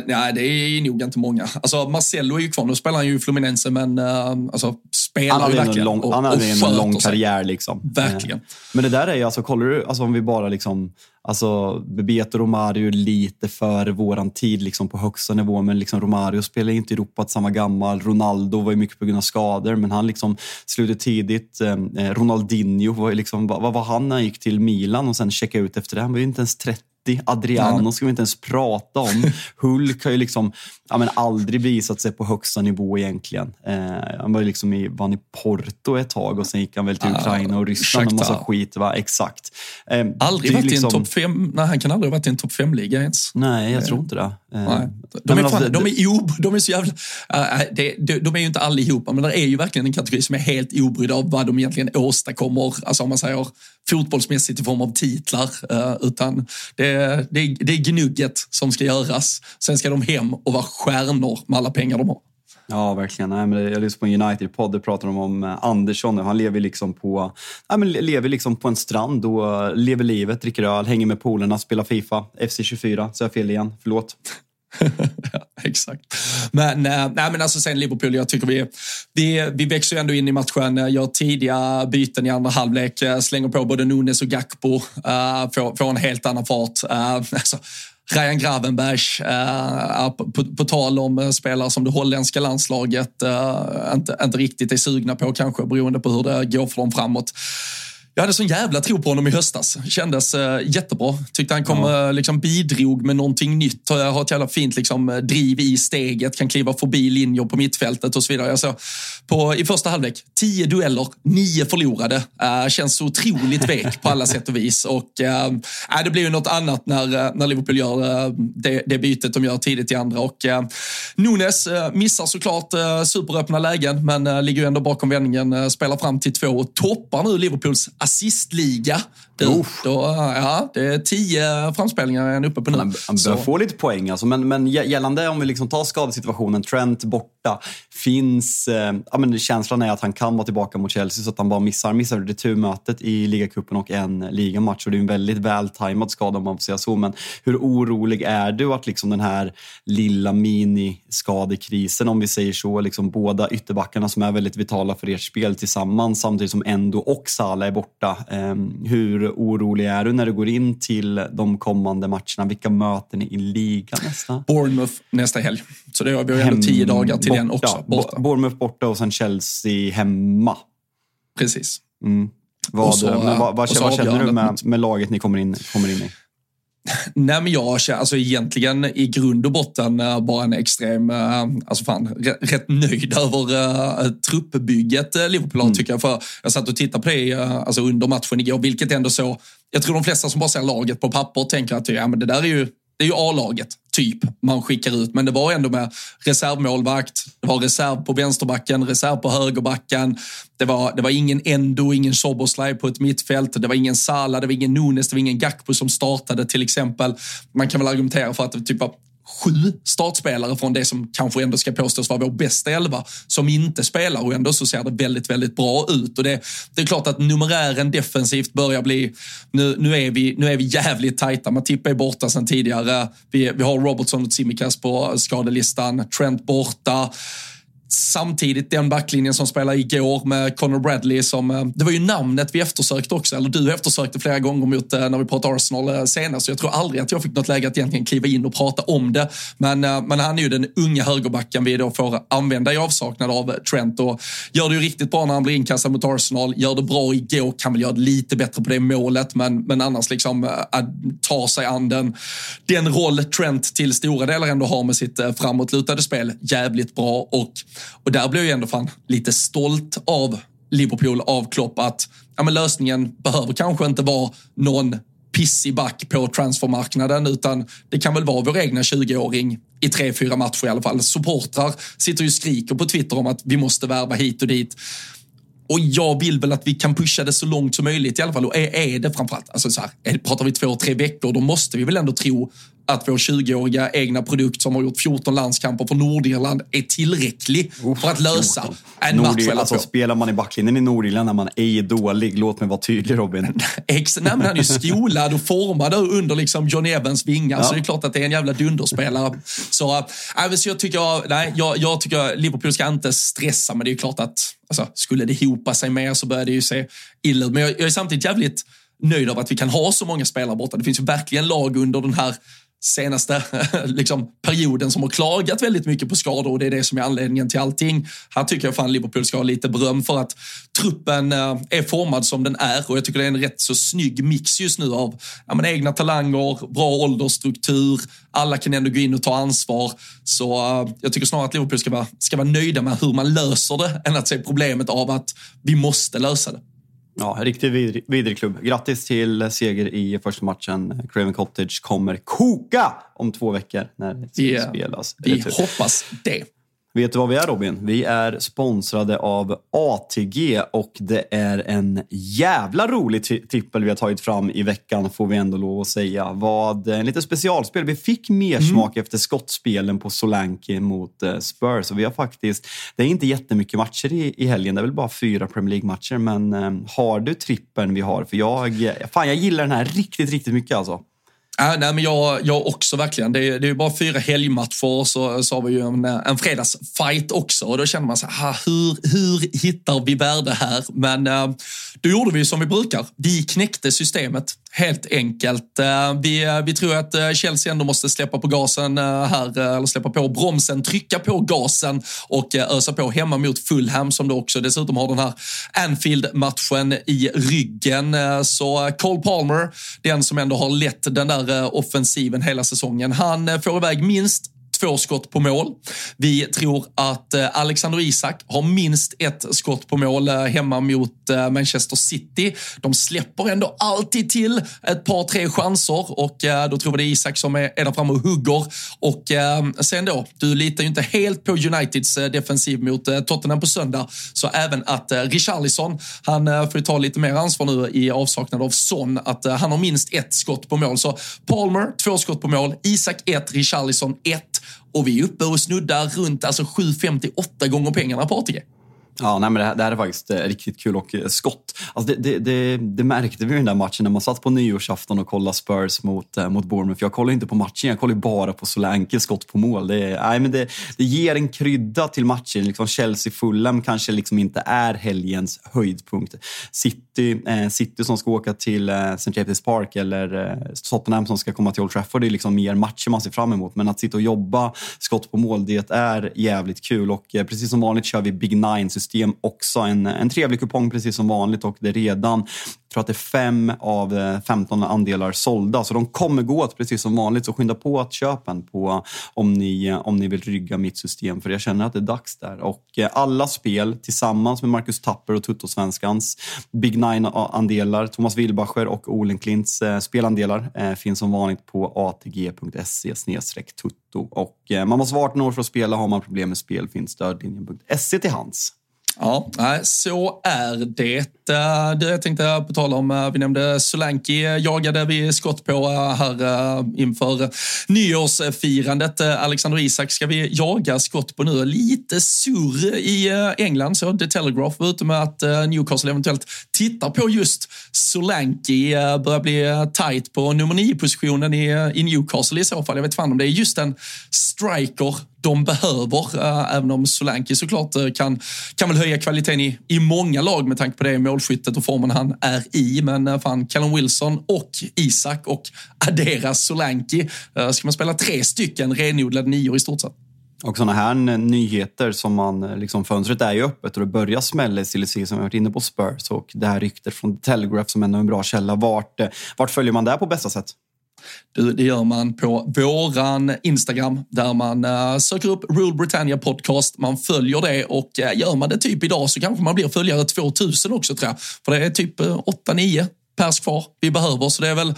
Nej, det är nog inte många. Alltså, Marcelo är ju kvar. Nu spelar han ju i Fluminense, men uh, alltså, spelar han ju verkligen. Lång, och, han hade en lång karriär. Liksom. Verkligen. Men det där är ju, alltså, kollar du, alltså, om vi bara liksom Alltså, Bebeto Romario lite före våran tid liksom på högsta nivå, men liksom Romario spelar inte i Europa samma gammal. Ronaldo var ju mycket på grund av skador, men han liksom slutade tidigt. Eh, Ronaldinho, var liksom, vad var han när han gick till Milan och sen checkade ut efter det? Han var ju inte ens 30 Adriano ska vi inte ens prata om. Hulk har ju liksom, ja, men aldrig visat sig på högsta nivå egentligen. Eh, han var ju liksom i, vann i Porto ett tag och sen gick han väl till Ukraina och Ryssland och massa skit. Va? Exakt. Eh, aldrig varit liksom... i en topp fem, nej han kan aldrig ha varit i en topp fem-liga ens. Nej, jag tror inte det. Eh, de, är fan, alltså, de, är ob, de är så jävla... Det, de, de, är ju inte allihopa, men det är ju verkligen en kategori som är helt obrydda av vad de egentligen åstadkommer, alltså om man säger fotbollsmässigt i form av titlar. Eh, utan det, det, det är gnugget som ska göras. Sen ska de hem och vara stjärnor med alla pengar de har. Ja, verkligen. Nej, men jag lyssnade på en United-podd. Där pratar de om eh, Andersson. Han lever liksom, på, nej, men lever liksom på en strand och eh, lever livet, dricker öl, hänger med polerna, spelar Fifa. FC24. Så jag fel igen. Förlåt. ja, exakt. Men, eh, nej, men alltså sen Liverpool, jag tycker vi, vi, vi växer ändå in i matchen, gör tidiga byten i andra halvlek, eh, slänger på både Nunes och Gakpo, uh, får, får en helt annan fart. Uh, alltså, Ryan Gravenberg, äh, på, på, tal om spelare som det holländska landslaget äh, inte, inte riktigt är sugna på kanske beroende på hur det går för dem framåt. Jag hade sån jävla tro på honom i höstas. Kändes uh, jättebra. Tyckte han kom, ja. uh, liksom bidrog med någonting nytt. Uh, har ett jävla fint liksom, driv i steget, kan kliva förbi linjer på mittfältet och så vidare. Jag såg på, I första halvlek, tio dueller, nio förlorade. Uh, känns så otroligt vek på alla sätt och vis. Och, uh, det blir ju något annat när, när Liverpool gör det, det bytet de gör tidigt i andra. Och, Nunes missar såklart superöppna lägen, men ligger ju ändå bakom vändningen, spelar fram till två och toppar nu Liverpools assistliga. Du, då, ja, det är tio framspelningar är uppe på nu. Han, han bör få lite poäng. Alltså. Men, men gällande om vi liksom tar skadesituationen, Trent borta. Finns, eh, ja, men känslan är att han kan vara tillbaka mot Chelsea så att han bara missar. Missar returmötet i ligacupen och en ligamatch. Och det är en väldigt vältajmad skada om man får säga så. Men hur orolig är du att liksom den här lilla miniskadekrisen, om vi säger så, liksom båda ytterbackarna som är väldigt vitala för ert spel tillsammans samtidigt som Endo och Salah är borta. Eh, hur orolig är du när du går in till de kommande matcherna? Vilka möter ni i ligan nästa? Bournemouth nästa helg. Så det har vi ändå tio dagar till den också. Borta. Bournemouth borta och sen Chelsea hemma. Precis. Mm. Vad, så, vad, vad, vad känner du med, med laget ni kommer in, kommer in i? Nej, men jag känner alltså egentligen i grund och botten uh, bara en extrem, uh, alltså fan, rätt nöjd över uh, truppbygget uh, Liverpool har mm. tycker jag. För jag satt och tittade på det alltså under matchen igår, vilket ändå så, jag tror de flesta som bara ser laget på papper tänker att ja, men det där är ju det är ju A-laget, typ, man skickar ut. Men det var ändå med reservmålvakt, det var reserv på vänsterbacken, reserv på högerbacken. Det var, det var ingen Endo, ingen Soboslaj på ett mittfält. Det var ingen Sala, det var ingen Nunes, det var ingen Gakpo som startade till exempel. Man kan väl argumentera för att det typ var sju startspelare från det som kanske ändå ska påstås vara vår bästa elva som inte spelar och ändå så ser det väldigt, väldigt bra ut. Och det, det är klart att numerären defensivt börjar bli, nu, nu, är, vi, nu är vi jävligt tajta. Matippa är borta sedan tidigare. Vi, vi har Robertson och Tsimikas på skadelistan. Trent borta samtidigt den backlinjen som spelade igår med Conor Bradley som, eh, det var ju namnet vi eftersökte också, eller du eftersökte flera gånger mot eh, när vi pratade Arsenal eh, senast. Så jag tror aldrig att jag fick något läge att egentligen kliva in och prata om det. Men, men han är ju den unga högerbacken vi då får använda i avsaknad av Trent och gör det ju riktigt bra när han blir inkastad mot Arsenal, gör det bra igår, kan väl göra det lite bättre på det målet, men, men annars liksom att ta sig an den, den roll Trent till stora delar ändå har med sitt framåtlutade spel jävligt bra och och där blev jag ändå fan lite stolt av Liverpool, av Klopp, att ja, men lösningen behöver kanske inte vara någon pissig back på transfermarknaden utan det kan väl vara vår egna 20-åring i tre, fyra matcher i alla fall. Supportrar sitter ju och skriker på Twitter om att vi måste värva hit och dit. Och jag vill väl att vi kan pusha det så långt som möjligt i alla fall. Och är, är det framförallt, alltså så här, pratar vi två, tre veckor, då måste vi väl ändå tro att vår 20-åriga egna produkt som har gjort 14 landskamper för Nordirland är tillräcklig Uff, för att lösa 14. en match eller alltså, Spelar man i backlinjen i Nordirland när man är dålig, låt mig vara tydlig Robin. Ex, nej, men han är ju skolad och formad under liksom John Evans vingar, ja. så det är klart att det är en jävla dunderspelare. Så, äh, så jag tycker, nej, jag, jag tycker Liverpool ska inte stressa, men det är klart att alltså, skulle det hopa sig mer så börjar det ju se illa ut. Men jag, jag är samtidigt jävligt nöjd av att vi kan ha så många spelare borta. Det finns ju verkligen lag under den här senaste liksom, perioden som har klagat väldigt mycket på skador och det är det som är anledningen till allting. Här tycker jag fan Liverpool ska ha lite beröm för att truppen eh, är formad som den är och jag tycker det är en rätt så snygg mix just nu av ja, men, egna talanger, bra åldersstruktur, alla kan ändå gå in och ta ansvar. Så uh, jag tycker snarare att Liverpool ska vara, ska vara nöjda med hur man löser det än att se problemet av att vi måste lösa det. Ja, riktigt vidrig, vidrig klubb. Grattis till seger i första matchen. Craven Cottage kommer koka om två veckor när det yeah. spelas. Vi hoppas det. Vet du vad vi är Robin? Vi är sponsrade av ATG och det är en jävla rolig tippel vi har tagit fram i veckan får vi ändå lov att säga. Vad, en lite specialspel. Vi fick mer mm. smak efter skottspelen på Solanke mot uh, Spurs och vi har faktiskt, det är inte jättemycket matcher i, i helgen, det är väl bara fyra Premier League-matcher men um, har du trippen vi har? För jag, fan jag gillar den här riktigt, riktigt mycket alltså. Äh, nej, men jag, jag också verkligen. Det är, det är bara fyra helgmatcher så, så har vi ju en, en fredagsfight också. Och då känner man så här, hur, hur hittar vi värde här? Men äh, då gjorde vi som vi brukar. Vi knäckte systemet helt enkelt. Eh, vi, eh, vi tror att eh, Chelsea ändå måste släppa på gasen här, eller släppa på bromsen, trycka på gasen och ösa på hemma mot Fulham som då också dessutom har den här Anfield-matchen i ryggen. Så Cole Palmer, den som ändå har lett den där offensiven hela säsongen. Han får iväg minst två skott på mål. Vi tror att eh, Alexander Isak har minst ett skott på mål eh, hemma mot eh, Manchester City. De släpper ändå alltid till ett par, tre chanser och då tror vi det är Isak som är där framme och hugger. Och sen då, du litar ju inte helt på Uniteds defensiv mot Tottenham på söndag, så även att Richarlison, han får ju ta lite mer ansvar nu i avsaknad av Son, att han har minst ett skott på mål. Så Palmer, två skott på mål, Isak ett, Richarlison ett och vi är uppe och snuddar runt alltså 7,58 gånger pengarna på ATG. Ja, nej, men det, här, det här är faktiskt eh, riktigt kul och eh, skott. Alltså det, det, det, det, märkte vi i den där matchen när man satt på nyårsafton och kollade Spurs mot, eh, mot Bournemouth. Jag kollar inte på matchen, jag kollar bara på Solanke, skott på mål. Det, nej, men det, det ger en krydda till matchen. Liksom Chelsea-Fulham kanske liksom inte är helgens höjdpunkt. City, eh, City som ska åka till eh, St. James' Park eller eh, Tottenham som ska komma till Old Trafford, det är liksom mer matcher man ser fram emot. Men att sitta och jobba skott på mål, det är jävligt kul. Och eh, precis som vanligt kör vi Big Nine system också. En, en trevlig kupong precis som vanligt och det är redan, jag tror att det är fem av eh, 15 andelar sålda. Så de kommer gå åt precis som vanligt. Så skynda på att köpa en på om ni, eh, om ni vill rygga mitt system. För jag känner att det är dags där. Och eh, alla spel tillsammans med Marcus Tapper och Tuttosvenskans Big Nine-andelar, Thomas Wilbacher och Olenklints spelandelar finns som vanligt på atg.se tutto. Och man måste vara 18 år för att spela. Har man problem med spel finns stödlinjen.se till hands. Ja, så är det. Eh, du, jag tänkte eh, på tal om, eh, vi nämnde Solanki jagade vi skott på här inför nyårsfirandet. Alexander Isak ska vi jaga skott på nu. Lite surr i England, så The Telegraph var ute med att Newcastle eventuellt tittar på just Solanki. Börjar bli tight på nummer nio-positionen i, Newcastle i så fall. Jag vet fan om det är just en striker de behöver, även om Solanki såklart kan, kan väl höja kvaliteten i, i många lag med tanke på det målskyttet och formen han är i. Men eh, fan, Callum Wilson och Isak och addera Solanki. Eh, ska man spela tre stycken renodlade nior i stort sett? Och sådana här eh, nyheter som man, liksom fönstret är ju öppet och det börjar smälla i silly som vi varit inne på Spurs och det här ryktet från The Telegraph som ändå är en bra källa. Vart, vart följer man det på bästa sätt? Det gör man på våran Instagram där man uh, söker upp Rule Britannia Podcast. Man följer det och uh, gör man det typ idag så kanske man blir följare 2000 också tror jag. För det är typ uh, 8-9 pers kvar vi behöver. Så det är väl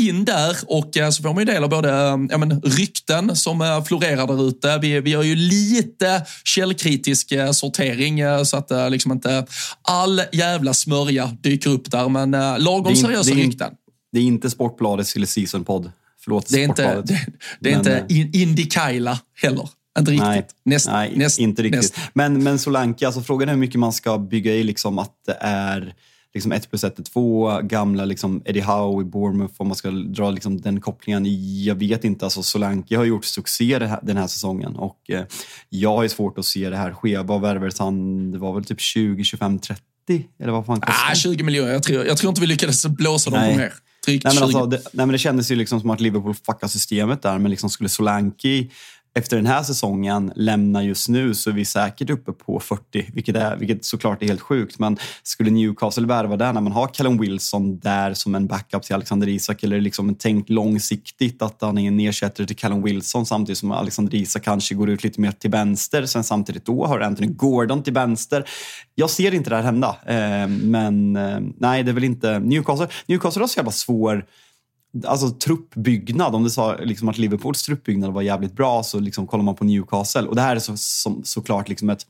in där och eh, så får man ju del av både eh, ja, men, rykten som eh, florerar där ute. Vi, vi gör ju lite källkritisk sortering så att liksom inte all jävla smörja dyker upp där. Men lagom seriösa rykten. Det är inte Sportbladets silly season-podd. Förlåt, det är inte, det, det är inte Indy Kaila heller. Inte riktigt. Nej, näst, nej näst, inte riktigt. Näst. Men, men Solanke, alltså frågan är hur mycket man ska bygga i liksom att det är liksom 1 plus 1 är 2, gamla liksom Eddie Howe i Bournemouth, om man ska dra liksom den kopplingen. Jag vet inte, alltså Solanke har gjort succé den här säsongen och eh, jag har svårt att se det här ske. Vad värvades han? Det var väl typ 20, 25, 30? Eller vad fan kostade? Ah, 20 miljoner. Jag tror, jag tror inte vi lyckades blåsa dem på mer. Nej, men alltså, det, nej, men det kändes ju liksom som att Liverpool fuckade systemet där, men liksom skulle Solanke efter den här säsongen lämnar just nu så är vi säkert uppe på 40, vilket, är, vilket såklart är helt sjukt. Men skulle Newcastle värva där när man har Callum Wilson där som en backup till Alexander Isak eller liksom tänkt långsiktigt att han är en ersättare till Callum Wilson samtidigt som Alexander Isak kanske går ut lite mer till vänster. Sen samtidigt då har Anthony Gordon till vänster. Jag ser inte det här hända, eh, men eh, nej, det är väl inte Newcastle. Newcastle har så jävla svår Alltså truppbyggnad, om du sa liksom att Liverpools truppbyggnad var jävligt bra så liksom kollar man på Newcastle. Och det här är så, som, såklart liksom ett,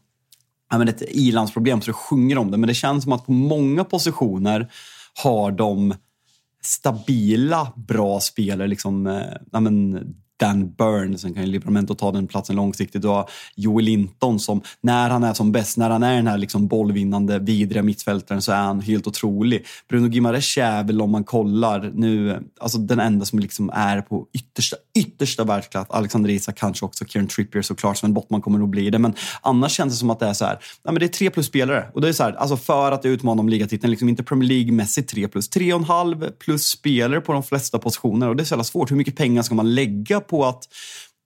ja, ett ilandsproblem så det sjunger om det. Men det känns som att på många positioner har de stabila, bra spelare. Liksom, eh, ja, men, Dan Burn, sen kan ju Livramento ta den platsen långsiktigt. Du har Joel Linton som, när han är som bäst, när han är den här liksom bollvinnande, vidriga mittfältaren så är han helt otrolig. Bruno Gimares är väl, om man kollar nu, alltså den enda som liksom är på yttersta, yttersta världsklass. Alexander Isak kanske också, Kieran Trippier såklart, Sven Bottman kommer nog bli det. Men annars känns det som att det är så här, nej, men det är tre plus spelare. Och det är så här, alltså för att utmana om ligatiteln, liksom inte Premier League-mässigt tre plus. Tre och en halv plus spelare på de flesta positioner. Och det är så jävla svårt. Hur mycket pengar ska man lägga på att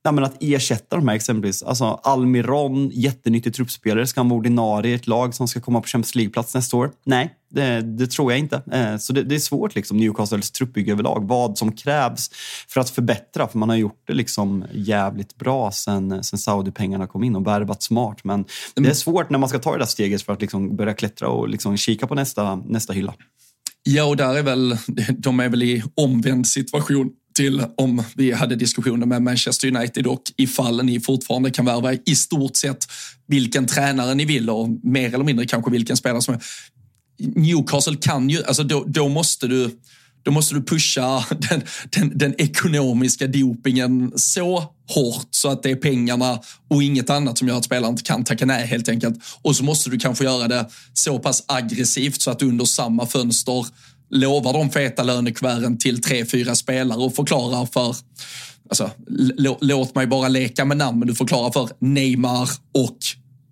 ja, men att ersätta de här exempelvis. Alltså Almiron, jättenyttig truppspelare, ska han vara ordinarie i ett lag som ska komma på Champions League-plats nästa år? Nej, det, det tror jag inte. Eh, så det, det, är svårt, liksom, Newcastles truppbygge överlag. Vad som krävs för att förbättra. För man har gjort det liksom jävligt bra sen, sen Saudi-pengarna kom in och värvat smart. Men det är svårt när man ska ta det där steget för att liksom börja klättra och liksom kika på nästa, nästa hylla. Ja, och där är väl, de är väl i omvänd situation till om vi hade diskussioner med Manchester United och ifall ni fortfarande kan värva i stort sett vilken tränare ni vill och mer eller mindre kanske vilken spelare som är. Newcastle kan ju, alltså då, då måste du då måste du pusha den, den, den, ekonomiska dopingen så hårt så att det är pengarna och inget annat som gör att spelaren inte kan tacka nej helt enkelt. Och så måste du kanske göra det så pass aggressivt så att du under samma fönster lovar de feta lönekuverten till tre, fyra spelare och förklarar för Alltså, låt mig bara leka med namn, men du förklarar för Neymar och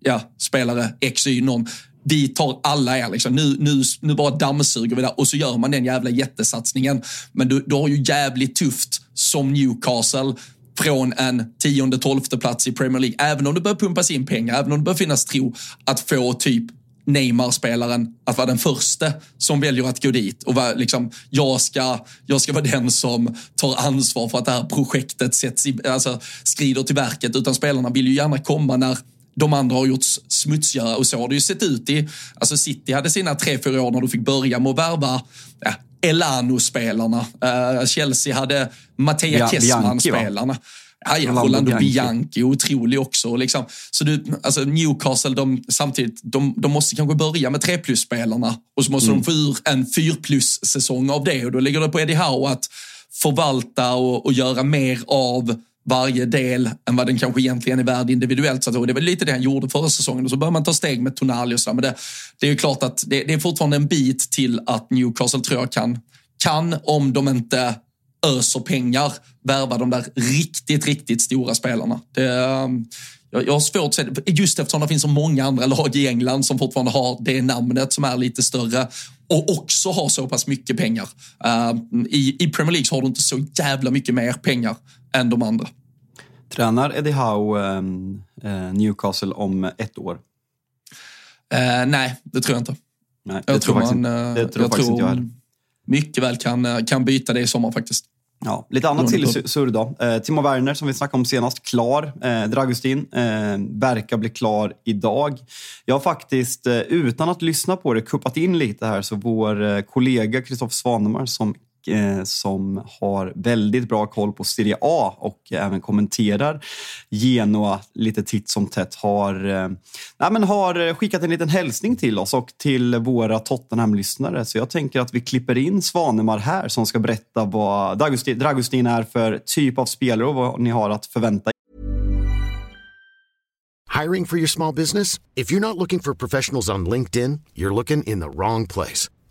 ja, spelare X, Y, någon. Vi tar alla er, liksom. nu, nu, nu bara dammsuger vi där och så gör man den jävla jättesatsningen. Men du, du har ju jävligt tufft som Newcastle från en tionde, tolfte plats i Premier League. Även om det börjar pumpas in pengar, även om det börjar finnas tro att få typ Neymar-spelaren att vara den första som väljer att gå dit och vara, liksom, jag, ska, jag ska vara den som tar ansvar för att det här projektet sätts i, alltså, skrider till verket. Utan spelarna vill ju gärna komma när de andra har gjort smutsigare och så har det ju sett ut i, alltså City hade sina tre, fyra år när du fick börja med att värva ja, Elano-spelarna. Uh, Chelsea hade Mattia Kessman-spelarna. Ja, Rolando Bianchi. Bianchi, otrolig också. Liksom. Så du, alltså Newcastle, de, samtidigt, de, de måste kanske börja med 3 plus-spelarna och så måste mm. de få ur en 4 plus-säsong av det. Och då ligger det på Eddie Howe att förvalta och, och göra mer av varje del än vad den kanske egentligen är värd individuellt. Så det var lite det han gjorde förra säsongen och så börjar man ta steg med Tonali och så. Men det, det är ju klart att det, det, är fortfarande en bit till att Newcastle tror jag kan, kan om de inte öser pengar värva de där riktigt, riktigt stora spelarna. Det, um, jag, har svårt att se det, just eftersom det finns så många andra lag i England som fortfarande har det namnet som är lite större och också har så pass mycket pengar. Uh, i, I Premier League har du inte så jävla mycket mer pengar än de andra. Tränar Eddie Howe um, uh, Newcastle om ett år? Uh, nej, det tror jag inte. Nej, det jag tror, tror man, inte, det tror jag, jag tror inte jag heller. Mycket väl kan, kan byta det i sommar faktiskt. Ja, lite annat till surr då. Eh, Timo Werner som vi snackade om senast, klar. Eh, Dragustin eh, verkar bli klar idag. Jag har faktiskt, eh, utan att lyssna på det, kuppat in lite här så vår eh, kollega Kristoffer Svanemar som eh, Eh, som har väldigt bra koll på Serie A och även kommenterar Genoa lite titt som tätt har, eh, nej, men har skickat en liten hälsning till oss och till våra Tottenham-lyssnare. Så jag tänker att vi klipper in Svanemar här som ska berätta vad Dragustin, Dragustin är för typ av spelare och vad ni har att förvänta Hiring for your small business? If you're not looking for professionals on LinkedIn, you're looking in the wrong place.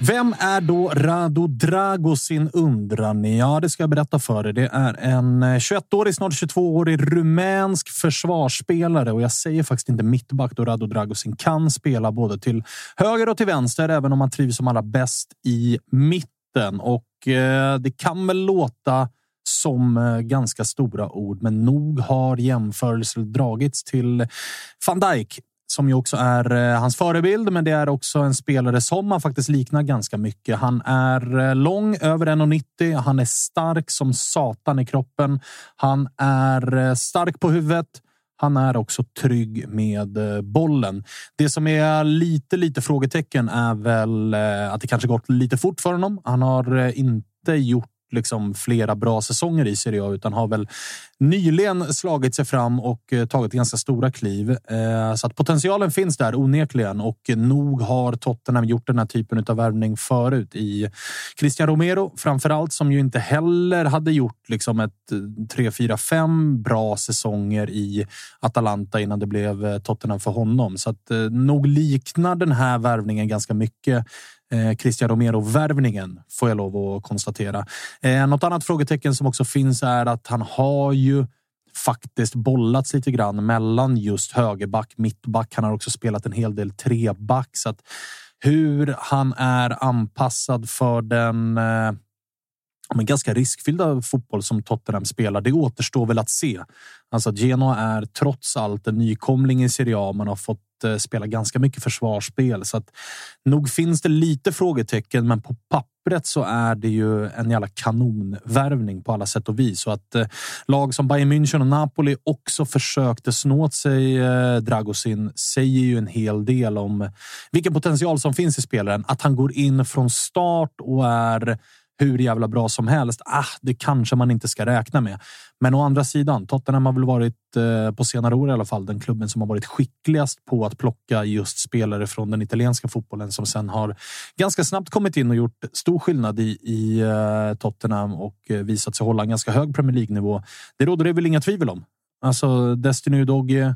Vem är då Rado Dragosin undrar ni? Ja, det ska jag berätta för er. Det är en eh, 21-årig, snart 22-årig rumänsk försvarsspelare och jag säger faktiskt inte mittback då Rado Dragosin kan spela både till höger och till vänster, även om han trivs som allra bäst i mitten. Och eh, det kan väl låta som eh, ganska stora ord, men nog har jämförelser dragits till van Dijk som ju också är eh, hans förebild, men det är också en spelare som man faktiskt liknar ganska mycket. Han är eh, lång, över 1,90. Han är stark som satan i kroppen. Han är eh, stark på huvudet. Han är också trygg med eh, bollen. Det som är lite, lite frågetecken är väl eh, att det kanske gått lite fort för honom. Han har eh, inte gjort liksom flera bra säsonger i Serie A utan har väl nyligen slagit sig fram och eh, tagit ganska stora kliv. Eh, så att potentialen finns där onekligen och nog har Tottenham gjort den här typen av värvning förut i Christian Romero framför allt som ju inte heller hade gjort liksom ett 3, 4, 5 bra säsonger i Atalanta innan det blev eh, Tottenham för honom. Så att nog liknar den här värvningen ganska mycket eh, Christian Romero-värvningen, får jag lov att konstatera. Eh, något annat frågetecken som också finns är att han har ju faktiskt bollats lite grann mellan just högerback, mittback. Han har också spelat en hel del treback. Så att hur han är anpassad för den eh, men ganska riskfyllda fotboll som Tottenham spelar. Det återstår väl att se. Alltså Genoa är trots allt en nykomling i Serie A. Man har fått Eh, spela ganska mycket försvarsspel så att nog finns det lite frågetecken, men på pappret så är det ju en jävla kanonvärvning på alla sätt och vis. Så att eh, lag som Bayern München och Napoli också försökte snå åt sig eh, Dragosin säger ju en hel del om vilken potential som finns i spelaren. Att han går in från start och är hur jävla bra som helst. Ah, det kanske man inte ska räkna med. Men å andra sidan, Tottenham har väl varit eh, på senare år i alla fall den klubben som har varit skickligast på att plocka just spelare från den italienska fotbollen som sen har ganska snabbt kommit in och gjort stor skillnad i, i eh, Tottenham och eh, visat sig hålla en ganska hög Premier League-nivå. Det råder det väl inga tvivel om. Alltså Destiny Udogie,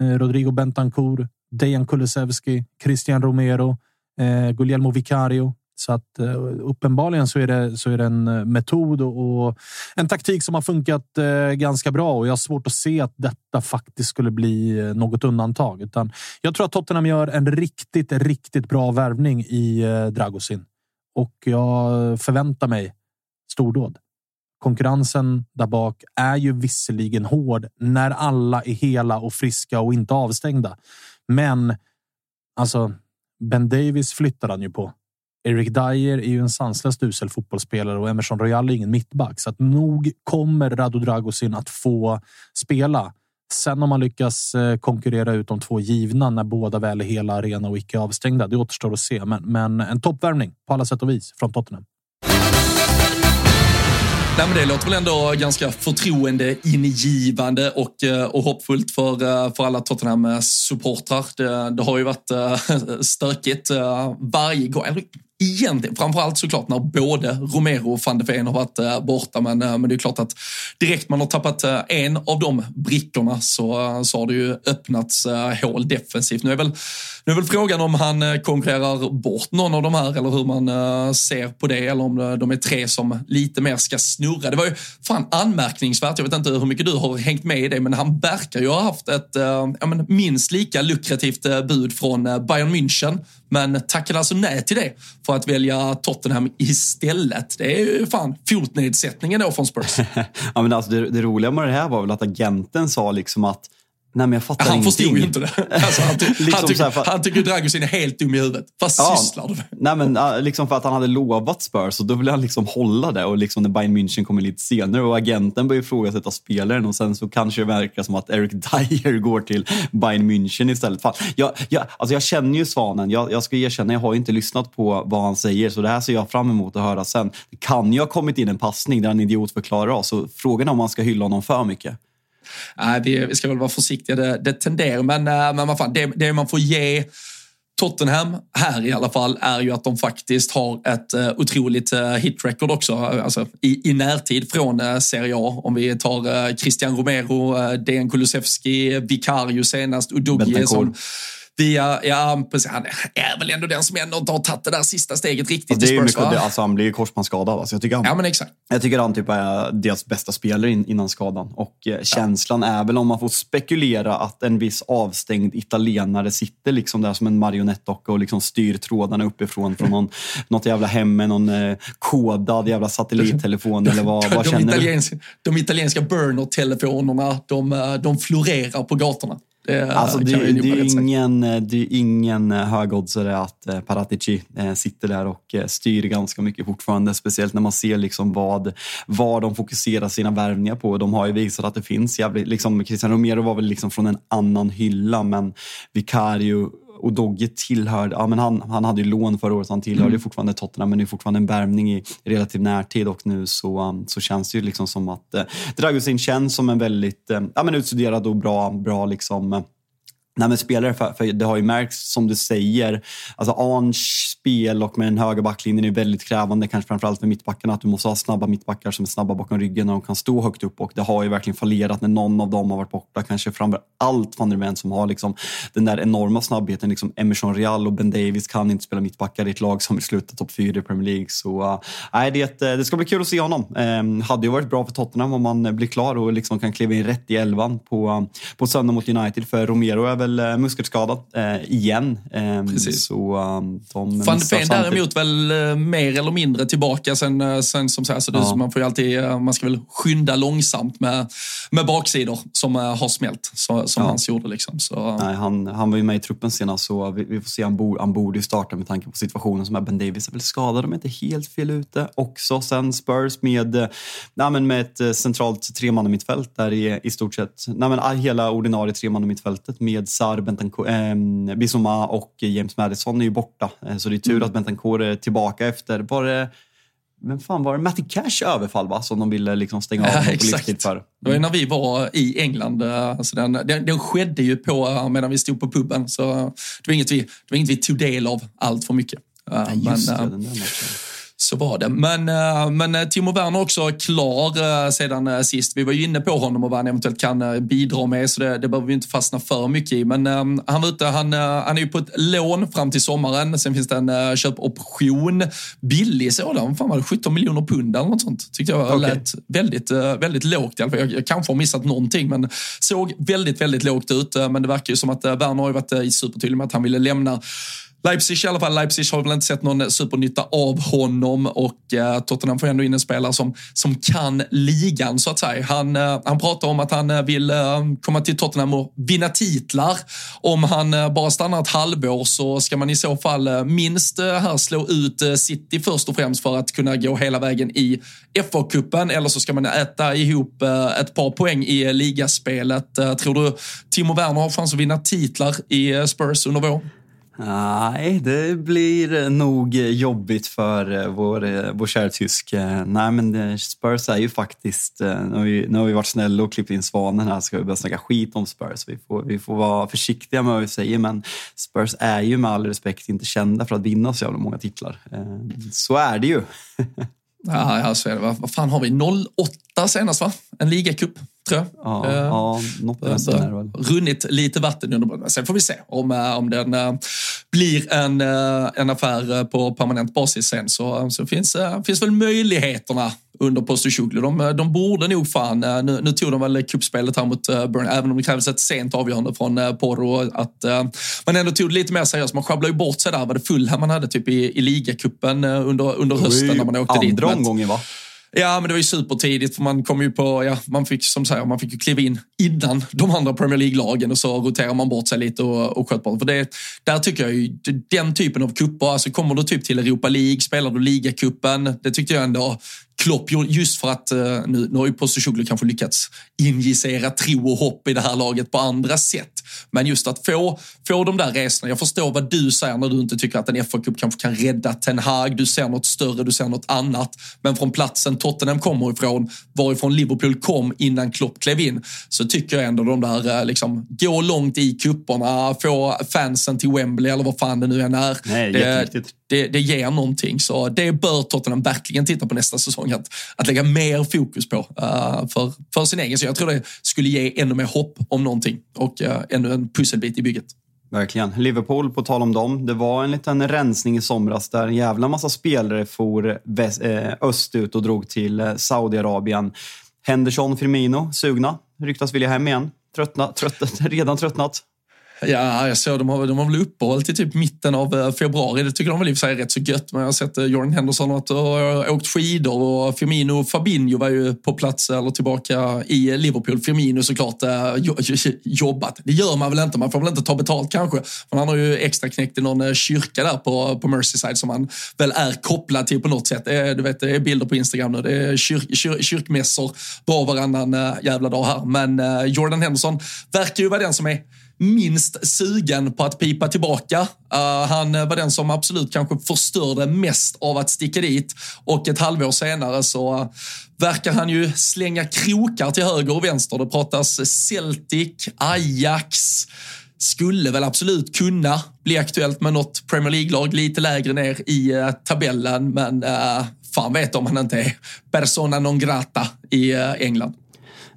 eh, Rodrigo Bentancur, Dejan Kulusevski, Christian Romero, eh, Guglielmo Vicario, så att eh, uppenbarligen så är, det, så är det en eh, metod och, och en taktik som har funkat eh, ganska bra och jag har svårt att se att detta faktiskt skulle bli något undantag. Utan jag tror att Tottenham gör en riktigt, riktigt bra värvning i uh, Dragosin och jag förväntar mig stordåd. Konkurrensen där bak är ju visserligen hård när alla är hela och friska och inte avstängda. Men alltså, Ben Davis flyttar han ju på. Eric Dyer är ju en sanslöst usel fotbollsspelare och Emerson Royal är ingen mittback. Så att nog kommer Rado Dragosin att få spela. Sen om man lyckas eh, konkurrera ut de två givna när båda väl är hela, arena och icke avstängda. Det återstår att se, men, men en toppvärmning på alla sätt och vis från Tottenham. Nej, men det låter väl ändå ganska förtroendeingivande och, eh, och hoppfullt för, eh, för alla Tottenham-supportrar. Det, det, har ju varit stökigt varje gång egentligen, framförallt såklart när både Romero och van de Ven har varit eh, borta. Men, eh, men det är klart att direkt man har tappat eh, en av de brickorna så, så har det ju öppnats hål defensivt. Nu är, väl, nu är väl frågan om han eh, konkurrerar bort någon av de här eller hur man eh, ser på det eller om eh, de är tre som lite mer ska snurra. Det var ju fan anmärkningsvärt. Jag vet inte hur mycket du har hängt med i det, men han verkar ju ha haft ett ja, men minst lika lukrativt bud från Bayern München men tackade alltså nej till det för att välja Tottenham istället. Det är ju fan fotnedsättningen då från Spurs. ja, men alltså det, det roliga med det här var väl att agenten sa liksom att Nej, men jag fattar han ingenting. förstod ju inte det. Alltså, han, liksom han, tycker, för... han tycker Dragusin är helt dum i huvudet. Vad ja, sysslar du med? Nej, men, liksom för att han hade lovat Spurs och då ville han liksom hålla det. Och liksom när Bayern München kommer lite senare och agenten börjar ifrågasätta spelaren och sen så kanske det verkar som att Eric Dyer går till Bayern München istället. Fan, jag, jag, alltså jag känner ju Svanen. Jag, jag ska erkänna, jag har inte lyssnat på vad han säger så det här ser jag fram emot att höra sen. Det kan ju ha kommit in en passning där en idiot förklarar oss. Så frågan är om man ska hylla honom för mycket. Äh, vi, vi ska väl vara försiktiga, det, det tenderar. Men, äh, men vad fan, det, det man får ge Tottenham här i alla fall är ju att de faktiskt har ett uh, otroligt uh, hitrecord också, alltså i, i närtid från uh, Serie A. Om vi tar uh, Christian Romero, uh, Dejan Kulusevski, Vicario senast, Udogie som via, ja precis, han är väl ändå den som ändå inte har tagit det där sista steget riktigt det är Spurs, mycket, alltså, Han blir ju korsbandsskadad. Alltså, jag, tycker han, ja, men exakt. jag tycker han typ är deras bästa spelare innan skadan. Och eh, känslan är väl, om man får spekulera, att en viss avstängd italienare sitter liksom där som en marionettdocka och liksom styr trådarna uppifrån från någon, något jävla hem med någon eh, kodad jävla satellittelefon eller vad, vad de känner italienska, du? De italienska burner-telefonerna, de, eh, de florerar på gatorna. Det, alltså, det, det, är ingen, det är ingen högoddsare att eh, Paratici eh, sitter där och eh, styr ganska mycket fortfarande. Speciellt när man ser liksom vad, vad de fokuserar sina värvningar på. De har ju visat att det finns jävligt... Liksom, Christian Romero var väl liksom från en annan hylla men Vicario och Dogge tillhörde, ja men han, han hade ju lån förra året, han tillhörde mm. fortfarande Tottenham men det är fortfarande en värvning i relativ närtid och nu så, um, så känns det ju liksom som att eh, Dragusin känns som en väldigt eh, ja, men utstuderad och bra, bra liksom, eh, Nej, men spelare, för, för, det har ju märkts som du säger, alltså Arns spel och med den höga backlinjen är väldigt krävande, kanske framförallt för mittbackarna, att du måste ha snabba mittbackar som är snabba bakom ryggen och de kan stå högt upp och det har ju verkligen fallerat när någon av dem har varit borta, kanske framför allt van der Ven som har liksom den där enorma snabbheten, liksom Emerson Real och Ben Davis kan inte spela mittbackar i ett lag som vill sluta topp fyra i Premier League. Så uh, nej, det, eh, det ska bli kul att se honom. Um, hade ju varit bra för Tottenham om man eh, blir klar och liksom kan kliva in rätt i elvan på, um, på söndag mot United, för Romero är väl uh, muskelskadad uh, igen. Um, Precis. Så, um, de Van de Ven däremot väl eh, mer eller mindre tillbaka sen, eh, sen som sagt, så ja. man får ju alltid, eh, man ska väl skynda långsamt med, med baksidor som har smält, så, som ja. hans gjorde. Liksom. Så. Nej, han, han var ju med i truppen senast så vi, vi får se, han, bo, han borde ju starta med tanke på situationen som är. Ben Davis är väl skadad om inte helt fel ute också. Sen Spurs med, nej, med ett centralt tremannamittfält där i, i stort sett, nej, men ah, hela ordinarie tremannamittfältet med Sar, Bentancourt, eh, Bissoma och James Madison är ju borta. Så det är tur mm. att Bentancourt är tillbaka efter, var det men fan var det Matty Cash överfall va? som de ville liksom stänga av ja, på livstid för? Det var när vi var i England. Alltså den, den, den skedde ju på, medan vi stod på puben. Så det var inget vi, det var inget vi tog del av allt för mycket. Ja, just men, det, den där Så var det. Men, eh, men eh, Timo Werner också klar sedan sist. Vi var ju inne på honom och vad han eventuellt kan bidra med, så det, det behöver vi inte fastna för mycket i. Men han var ute, han, han är ju på ett lån fram till sommaren. Sen finns det en köpoption. Billig sådan, fan var det 17 miljoner pund eller något sånt. Tyckte jag okay. lät väldigt, väldigt lågt i alla fall. Jag, jag kanske har missat någonting, men såg väldigt, väldigt lågt ut. Men det verkar ju som att Werner har ju varit supertydlig med att han ville lämna Leipzig i alla fall. Leipzig har väl inte sett någon supernytta av honom och eh, Tottenham får ändå in en spelare som, som kan ligan så att säga. Han, eh, han pratar om att han eh, vill eh, komma till Tottenham och vinna titlar. Om han eh, bara stannar ett halvår så ska man i så fall eh, minst eh, här slå ut eh, City först och främst för att kunna gå hela vägen i FA-cupen eller så ska man äta ihop ett par poäng i ligaspelet. Tror du Timo Werner har chans att vinna titlar i Spurs under våren? Nej, det blir nog jobbigt för eh, vår, eh, vår kära tysk. Nej, men eh, Spurs är ju faktiskt... Nu har vi, nu har vi varit snälla och klippt in svanen här, ska vi börja snacka skit om Spurs. Vi får, vi får vara försiktiga med vad vi säger, men Spurs är ju med all respekt inte kända för att vinna så jävla många titlar. Så är det ju. ja, ja, så är det. Vad fan har vi? 08 senast, va? En ligacup tror jag. Ja, uh, ja något uh, Runnit lite vatten under. Sen får vi se om, uh, om den uh, blir en, uh, en affär på permanent basis sen. Så, så finns, finns väl möjligheterna under Postosjuglu. De, de borde nog fan, nu, nu tog de väl kuppspelet här mot uh, Burn, även om det krävdes ett sent avgörande från Porro. Att man ändå tog det lite mer seriöst. Man sjabblade ju bort sig där. Var det Fulham man hade typ i, i ligacupen under, under hösten när man åkte andra dit. Andra omgången va? Ja, men det var ju supertidigt för man kom ju på, ja, man fick som säger, man fick ju kliva in innan de andra Premier League-lagen och så roterar man bort sig lite och, och sköt bort. För det, där tycker jag ju, den typen av kupper, alltså kommer du typ till Europa League, spelar du ligacupen, det tyckte jag ändå Klopp, just för att eh, nu, nu har ju Postecoglou kanske lyckats injicera tro och hopp i det här laget på andra sätt. Men just att få, få de där resorna. Jag förstår vad du säger när du inte tycker att en FA-cup kanske kan rädda Ten Hag. Du ser något större, du ser något annat. Men från platsen Tottenham kommer ifrån, varifrån Liverpool kom innan Klopp klev in, så tycker jag ändå de där, eh, liksom, gå långt i kupperna, få fansen till Wembley eller vad fan det nu än är. Nej, det, det, det ger någonting. Så det bör Tottenham verkligen titta på nästa säsong. Att, att lägga mer fokus på uh, för, för sin egen. Så jag tror det skulle ge ännu mer hopp om någonting och uh, ännu en pusselbit i bygget. Verkligen. Liverpool, på tal om dem. Det var en liten rensning i somras där en jävla massa spelare for väst, eh, östut och drog till eh, Saudiarabien. Henderson, Firmino, sugna. Ryktas vilja hem igen. Tröttna, trött, redan tröttnat. Ja, jag såg de har, de har väl uppehåll till typ mitten av eh, februari. Det tycker de väl i och för sig är rätt så gött. Men jag har sett eh, Jordan Henderson och, eh, åkt skidor och Firmino och Fabinho var ju på plats eller tillbaka i Liverpool. Firmino såklart jobbat. Det gör man väl inte. Man får väl inte ta betalt kanske. Men han har ju extra knäckt i någon kyrka där på, på Merseyside som han väl är kopplad till på något sätt. Det är, du vet, det är bilder på Instagram nu. Det är kyr, kyr, kyrkmässor var varannan jävla dag här. Men Jordan Henderson verkar ju vara den som är minst sugen på att pipa tillbaka. Uh, han var den som absolut kanske förstörde mest av att sticka dit och ett halvår senare så uh, verkar han ju slänga krokar till höger och vänster. Det pratas Celtic, Ajax, skulle väl absolut kunna bli aktuellt med något Premier League-lag lite lägre ner i uh, tabellen, men uh, fan vet om han inte är persona non grata i uh, England.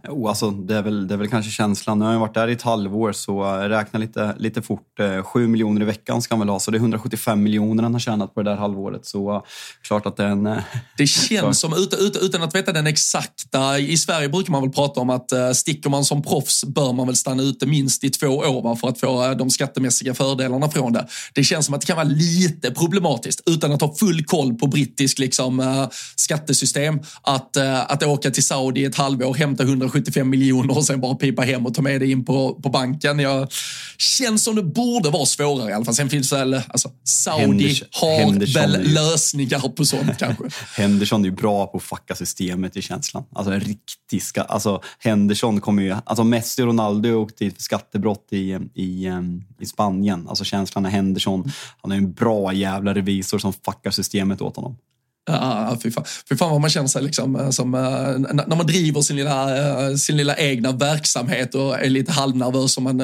Jo, alltså, det, är väl, det är väl kanske känslan. Nu har jag varit där i ett halvår så räkna lite, lite fort. Eh, 7 miljoner i veckan ska han väl ha, så det är 175 miljoner han har tjänat på det där halvåret. Så eh, klart att det är en... Eh, det känns som, utan, utan att veta den exakta, i Sverige brukar man väl prata om att sticker man som proffs bör man väl stanna ute minst i två år va, för att få de skattemässiga fördelarna från det. Det känns som att det kan vara lite problematiskt utan att ha full koll på brittisk liksom, skattesystem. Att, att åka till Saudi ett halvår, hämta 170 75 miljoner och sen bara pipa hem och ta med det in på, på banken. Jag, känns som det borde vara svårare i alla fall. Sen finns väl, alltså, Saudi Henderson, har Henderson väl lösningar på sånt kanske. Henderson är ju bra på att fucka systemet i känslan. Alltså en riktig ska, alltså Henderson kommer ju, alltså Messi och Ronaldo åkte dit för skattebrott i, i, i Spanien. Alltså känslan är Henderson, han är en bra jävla revisor som fuckar systemet åt honom. Ja, fy fan. fy fan vad man känner sig liksom, eh, som, uh, när man driver sin lilla, uh, sin lilla egna verksamhet och är lite halvnervös om man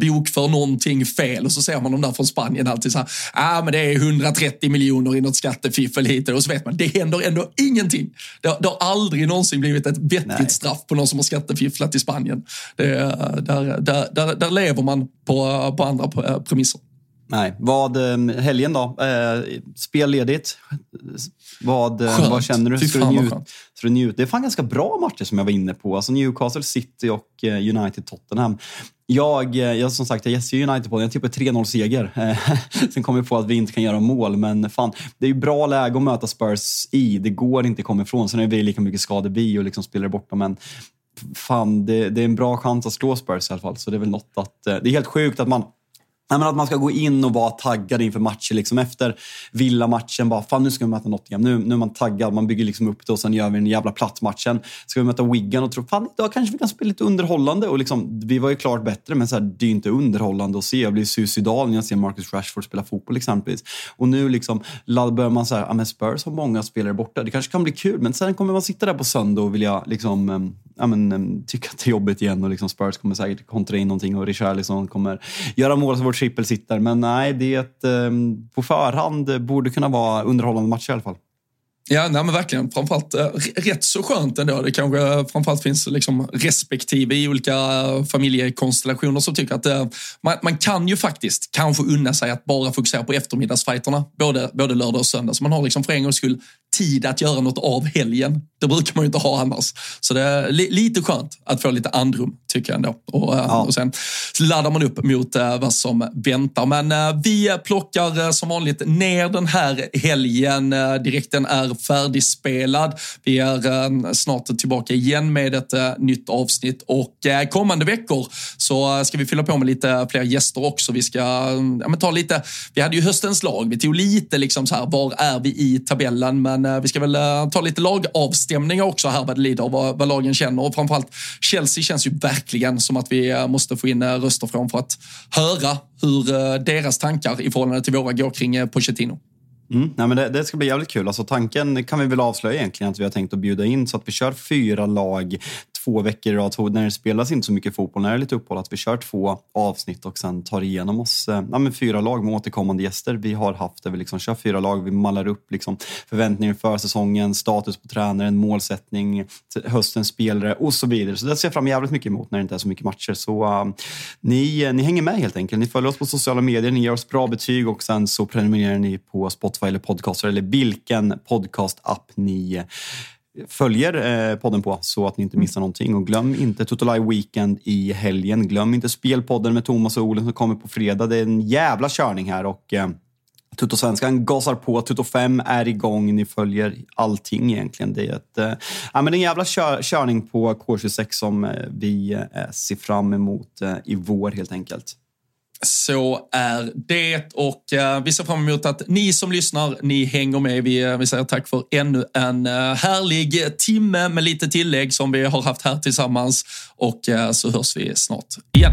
bokför någonting fel och så ser man dem där från Spanien alltid så här, ah, men det är 130 miljoner i något skattefiffel hit och så vet man, det händer ändå ingenting. Det, det har aldrig någonsin blivit ett vettigt Nej. straff på någon som har skattefifflat i Spanien. Det, där, där, där, där lever man på, på andra premisser. Nej. Vad, eh, helgen då? Eh, spelledigt. Vad, eh, vad känner du? Ska du, njuta, ska du njuta? Det är fan ganska bra matcher som jag var inne på. Alltså Newcastle City och eh, United Tottenham. Jag, jag som sagt, jag gästar United på den. Jag tippar 3-0-seger. Sen kom vi på att vi inte kan göra mål, men fan, det är ju bra läge att möta Spurs i. Det går inte att komma ifrån. Sen är vi lika mycket skador vi och liksom spelar borta, men fan, det, det, är en bra chans att slå Spurs i alla fall. Så det är väl något att... Det är helt sjukt att man Nej, men att man ska gå in och vara taggad inför matcher. Liksom efter Villa-matchen, bara fan nu ska vi möta Nottingham. Nu, nu är man taggad, man bygger liksom upp det och sen gör vi den jävla plattmatchen. Ska vi möta Wigan och tro fan idag kanske vi kan spela lite underhållande. Och liksom, vi var ju klart bättre, men så här, det är ju inte underhållande att se. Jag blir suicidal när jag ser Marcus Rashford spela fotboll exempelvis. Och nu liksom, börjar man så ja men Spurs har många spelare borta. Det kanske kan bli kul, men sen kommer man sitta där på söndag och vilja liksom, ehm, ja, men, ehm, tycka att det är jobbigt igen och liksom Spurs kommer säkert kontra in någonting och Richarlison kommer göra mål så vår trippelsitter. Men nej, det är ett, ehm, på förhand borde kunna vara underhållande match i alla fall. Ja, nej, men verkligen. Framförallt eh, rätt så skönt ändå. Det kanske eh, framförallt finns liksom respektive i olika familjekonstellationer som tycker att eh, man, man, kan ju faktiskt kanske unna sig att bara fokusera på eftermiddagsfighterna, både, både lördag och söndag. Så man har liksom för en gångs skull tid att göra något av helgen. Det brukar man ju inte ha annars. Så det är li lite skönt att få lite andrum, tycker jag ändå. Och, eh, ja. och sen laddar man upp mot uh, vad som väntar. Men uh, vi plockar som vanligt ner den här helgen. direkten är färdigspelad. Vi är snart tillbaka igen med ett nytt avsnitt och kommande veckor så ska vi fylla på med lite fler gäster också. Vi ska ja, men ta lite, vi hade ju höstens lag. Vi tog lite liksom så här, var är vi i tabellen? Men men eh, vi ska väl eh, ta lite lagavstämningar också här vad det lider, vad, vad lagen känner. Och framförallt Chelsea känns ju verkligen som att vi eh, måste få in röster från för att höra hur deras tankar i förhållande till våra går kring Pochettino. Mm, nej, men det, det, ska bli jävligt kul. Alltså, tanken kan vi väl avslöja egentligen att vi har tänkt att bjuda in så att vi kör fyra lag två veckor i rad, när det spelas inte så mycket fotboll, när det är lite uppehåll, att vi kör två avsnitt och sen tar igenom oss eh, ja, men fyra lag med återkommande gäster. Vi har haft det, vi liksom kör fyra lag, vi mallar upp liksom förväntningar för säsongen, status på tränaren, målsättning, höstens spelare och så vidare. Så det ser jag fram jävligt mycket emot när det inte är så mycket matcher. Så uh, ni, eh, ni hänger med helt enkelt. Ni följer oss på sociala medier, ni ger oss bra betyg och sen så prenumererar ni på Spotify eller Podcaster eller vilken podcast-app ni följer eh, podden på så att ni inte missar någonting. Och glöm inte Tutolaj Weekend i helgen. Glöm inte Spelpodden med Thomas och Olen som kommer på fredag. Det är en jävla körning här och eh, Tuttosvenskan gasar på. Tutto 5 är igång. Ni följer allting egentligen. Det är, ett, eh, ja, men en jävla kör, körning på K26 som eh, vi eh, ser fram emot eh, i vår helt enkelt. Så är det och eh, vi ser fram emot att ni som lyssnar, ni hänger med. Vi, eh, vi säger tack för ännu en eh, härlig timme med lite tillägg som vi har haft här tillsammans och så hörs vi snart igen.